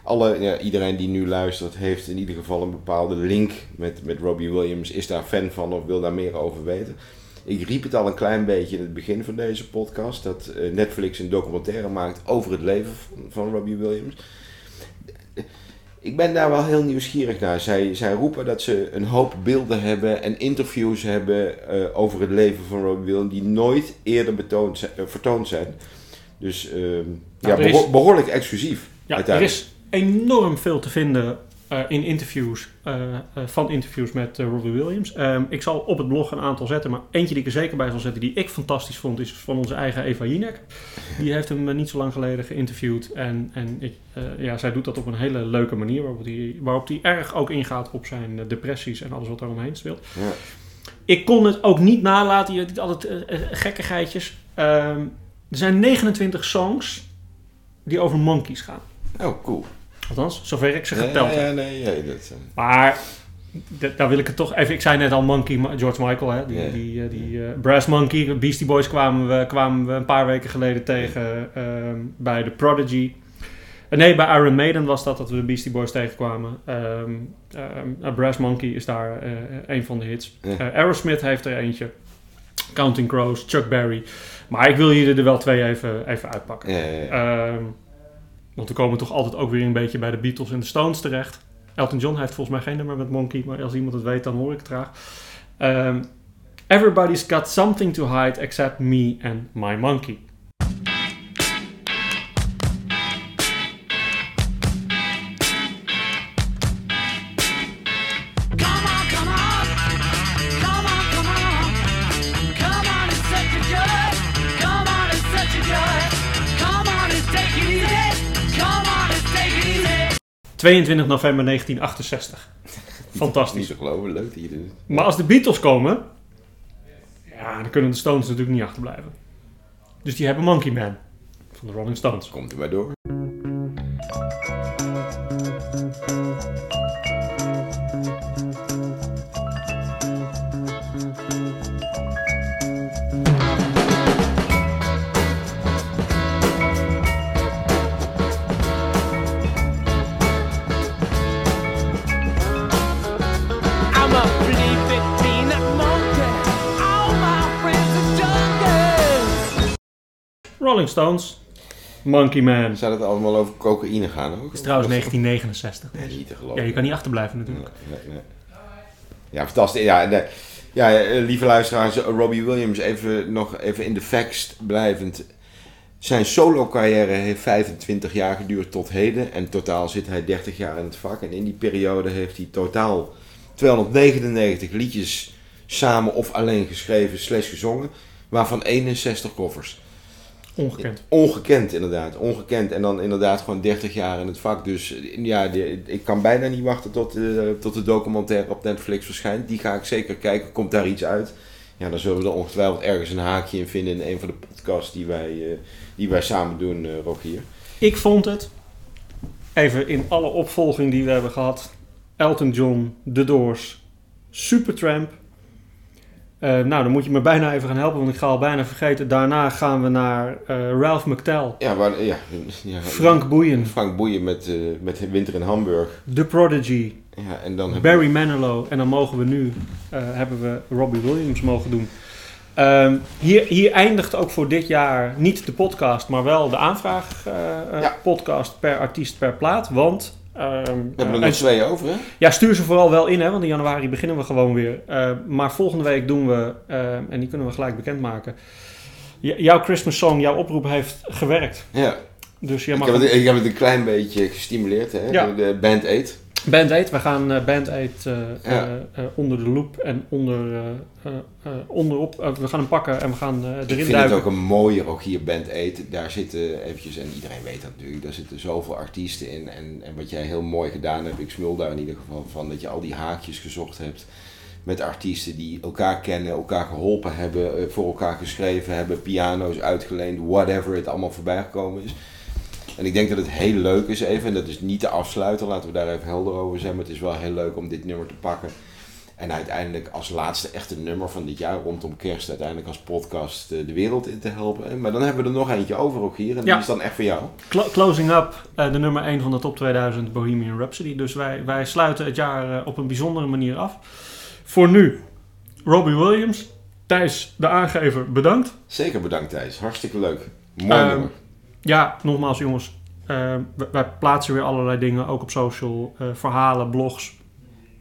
Alle, ja, iedereen die nu luistert heeft in ieder geval een bepaalde link met, met Robbie Williams, is daar fan van of wil daar meer over weten. Ik riep het al een klein beetje in het begin van deze podcast, dat Netflix een documentaire maakt over het leven van, van Robbie Williams. Ik ben daar wel heel nieuwsgierig naar. Zij, zij roepen dat ze een hoop beelden hebben en interviews hebben eh, over het leven van Robbie Williams die nooit eerder betoond zijn, eh, vertoond zijn. Dus ehm, ja, is- beho- behoorlijk exclusief. Ja, er is enorm veel te vinden in interviews, eh, eh, van interviews met eh, Robbie Williams. Ehm, ik zal op het blog een aantal zetten, maar eentje die ik er zeker bij zal zetten, die ik fantastisch vond, is van onze eigen Eva Jinek. Die heeft hem eh, niet zo lang geleden geïnterviewd. En, en ik, eh, ja, zij doet dat op een hele leuke manier, waarop hij waarop die erg ook ingaat op zijn eh, depressies en alles wat daar omheen speelt. Ja. Ik kon het ook niet nalaten, je hebt altijd eh, eh, gekkigheidjes. Ehm, er zijn 29 songs die over monkeys gaan. Oh, cool. Althans, zover ik ze geteld heb. ja, nee, ja, dat, eh, Maar daar wil ik het toch even... Ik zei net al Monkey, George Michael, hè, die, die, eh, die eh, Brass Monkey. Beastie Boys kwamen we, kwamen we een paar weken geleden tegen ehm, bij The Prodigy. Nee, bij Iron Maiden was dat dat we de Beastie Boys tegenkwamen. Ehm ehm, eh, Brass Monkey is daar een van de hits. Ja. Aerosmith heeft er eentje. Counting Crows, Chuck Berry. Maar ik wil hier er wel twee even, even uitpakken. ja, ja, ja. Want we komen toch altijd ook weer een beetje bij de Beatles en de Stones terecht. Elton John heeft volgens mij geen nummer met Monkey, maar als iemand het weet, dan hoor ik het graag. Ehm, Everybody's got something to hide except me and my monkey. 22 november 1968. [laughs] Niet Fantastisch. te geloven, leuk dat je dit... Maar als de Beatles komen, ja, dan kunnen de Stones natuurlijk niet achterblijven. Dus die hebben Monkey Man van de Rolling Stones. Komt er maar door. Stones, Monkey Man. Zou het allemaal over cocaïne gaan ook? is trouwens 1969. Nee, niet te geloven. Ja, je kan niet achterblijven natuurlijk. Nee, nee, nee. Ja, fantastisch. Ja, ja, eh, lieve luisteraars, eh, Robbie Williams, even nog even in de facts blijvend. Zijn solo-carrière heeft 25 jaar geduurd tot heden. En totaal zit hij 30 jaar in het vak. En in die periode heeft hij totaal 299 liedjes samen of alleen geschreven slash gezongen. Waarvan 61 covers. Ongekend. Ongekend inderdaad, ongekend. En dan inderdaad gewoon 30 jaar in het vak. Dus ja, ik kan bijna niet wachten tot, eh, tot de documentaire op Netflix verschijnt. Die ga ik zeker kijken. Komt daar iets uit? Ja, dan zullen we er ongetwijfeld ergens een haakje in vinden in een van de podcasts die wij, eh, die wij samen doen, eh Rogier. Ik vond het, even in alle opvolging die we hebben gehad, Elton John, The Doors, Supertramp. Eh nou, dan moet je me bijna even gaan helpen, want ik ga al bijna vergeten. Daarna gaan we naar eh, Ralph McTell, Ja, waar, ja, ja, Frank Boeien, Frank Boeien met, eh, met Winter in Hamburg. The Prodigy, Ja, en dan Barry Manilow. En dan mogen we nu, hebben we Robbie Williams mogen doen. Ehm, hier, hier eindigt ook voor dit jaar niet de podcast, maar wel de aanvraag Ja. podcast per artiest per plaat. Want ehm, we hebben er eh, nog twee over, hè? ja, stuur ze vooral wel in, hè, want in januari beginnen we gewoon weer. Eh, maar volgende week doen we, eh, en die kunnen we gelijk bekendmaken. Jouw Christmas song, jouw oproep heeft gewerkt. Ja, Dus jij ik mag heb, het, ik heb het een klein beetje gestimuleerd, hè? Ja. De, de Band 8. Band 8, we gaan eh, Band 8 eh, Ja. eh, onder de loep en onder, onderop. we gaan hem pakken en we gaan eh, Ik erin vind duiken. het ook een mooie Rogier Band 8. Daar zitten eventjes, en iedereen weet dat natuurlijk, daar zitten zoveel artiesten in. En, en wat jij heel mooi gedaan hebt, ik smul daar in ieder geval van, dat je al die haakjes gezocht hebt met artiesten die elkaar kennen, elkaar geholpen hebben, voor elkaar geschreven hebben, piano's uitgeleend, whatever het allemaal voorbij gekomen is. En ik denk dat het heel leuk is even, en dat is niet de afsluiter, laten we daar even helder over zijn, maar het is wel heel leuk om dit nummer te pakken. En uiteindelijk als laatste echte nummer van dit jaar rondom kerst uiteindelijk als podcast eh, de wereld in te helpen. Maar dan hebben we er nog eentje over ook hier en die Ja. is dan echt voor jou. Clo- closing up, eh, de nummer 1 van de top 2000 Bohemian Rhapsody. Dus wij, wij sluiten het jaar eh, op een bijzondere manier af. Voor nu, Robbie Williams. Thijs, de aangever, bedankt. Zeker bedankt Thijs, hartstikke leuk. Mooi Ehm, nummer. Ja, nogmaals jongens. eh, wij, plaatsen weer allerlei dingen, ook op social. eh, verhalen, blogs.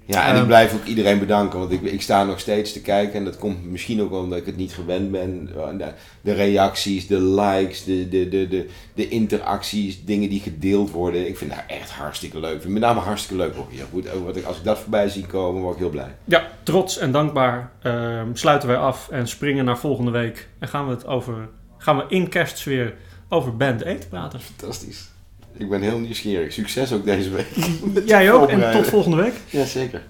Ja, en ehm, ik blijf ook iedereen bedanken, want ik, ik sta nog steeds te kijken en dat komt misschien ook omdat ik het niet gewend ben. De, de reacties, de likes, de, de, de, de, de interacties, dingen die gedeeld worden. Ik vind dat echt hartstikke leuk. Met name hartstikke leuk ook hier. Goed, ook wat ik, als ik dat voorbij zie komen, word ik heel blij. Ja, trots en dankbaar ehm, sluiten wij af en springen naar volgende week. En gaan we het over, gaan we in kerstsfeer over Band 8 praten. Fantastisch. Ik ben heel nieuwsgierig. Succes ook deze week. Jij ook en tot volgende week. Ja, zeker.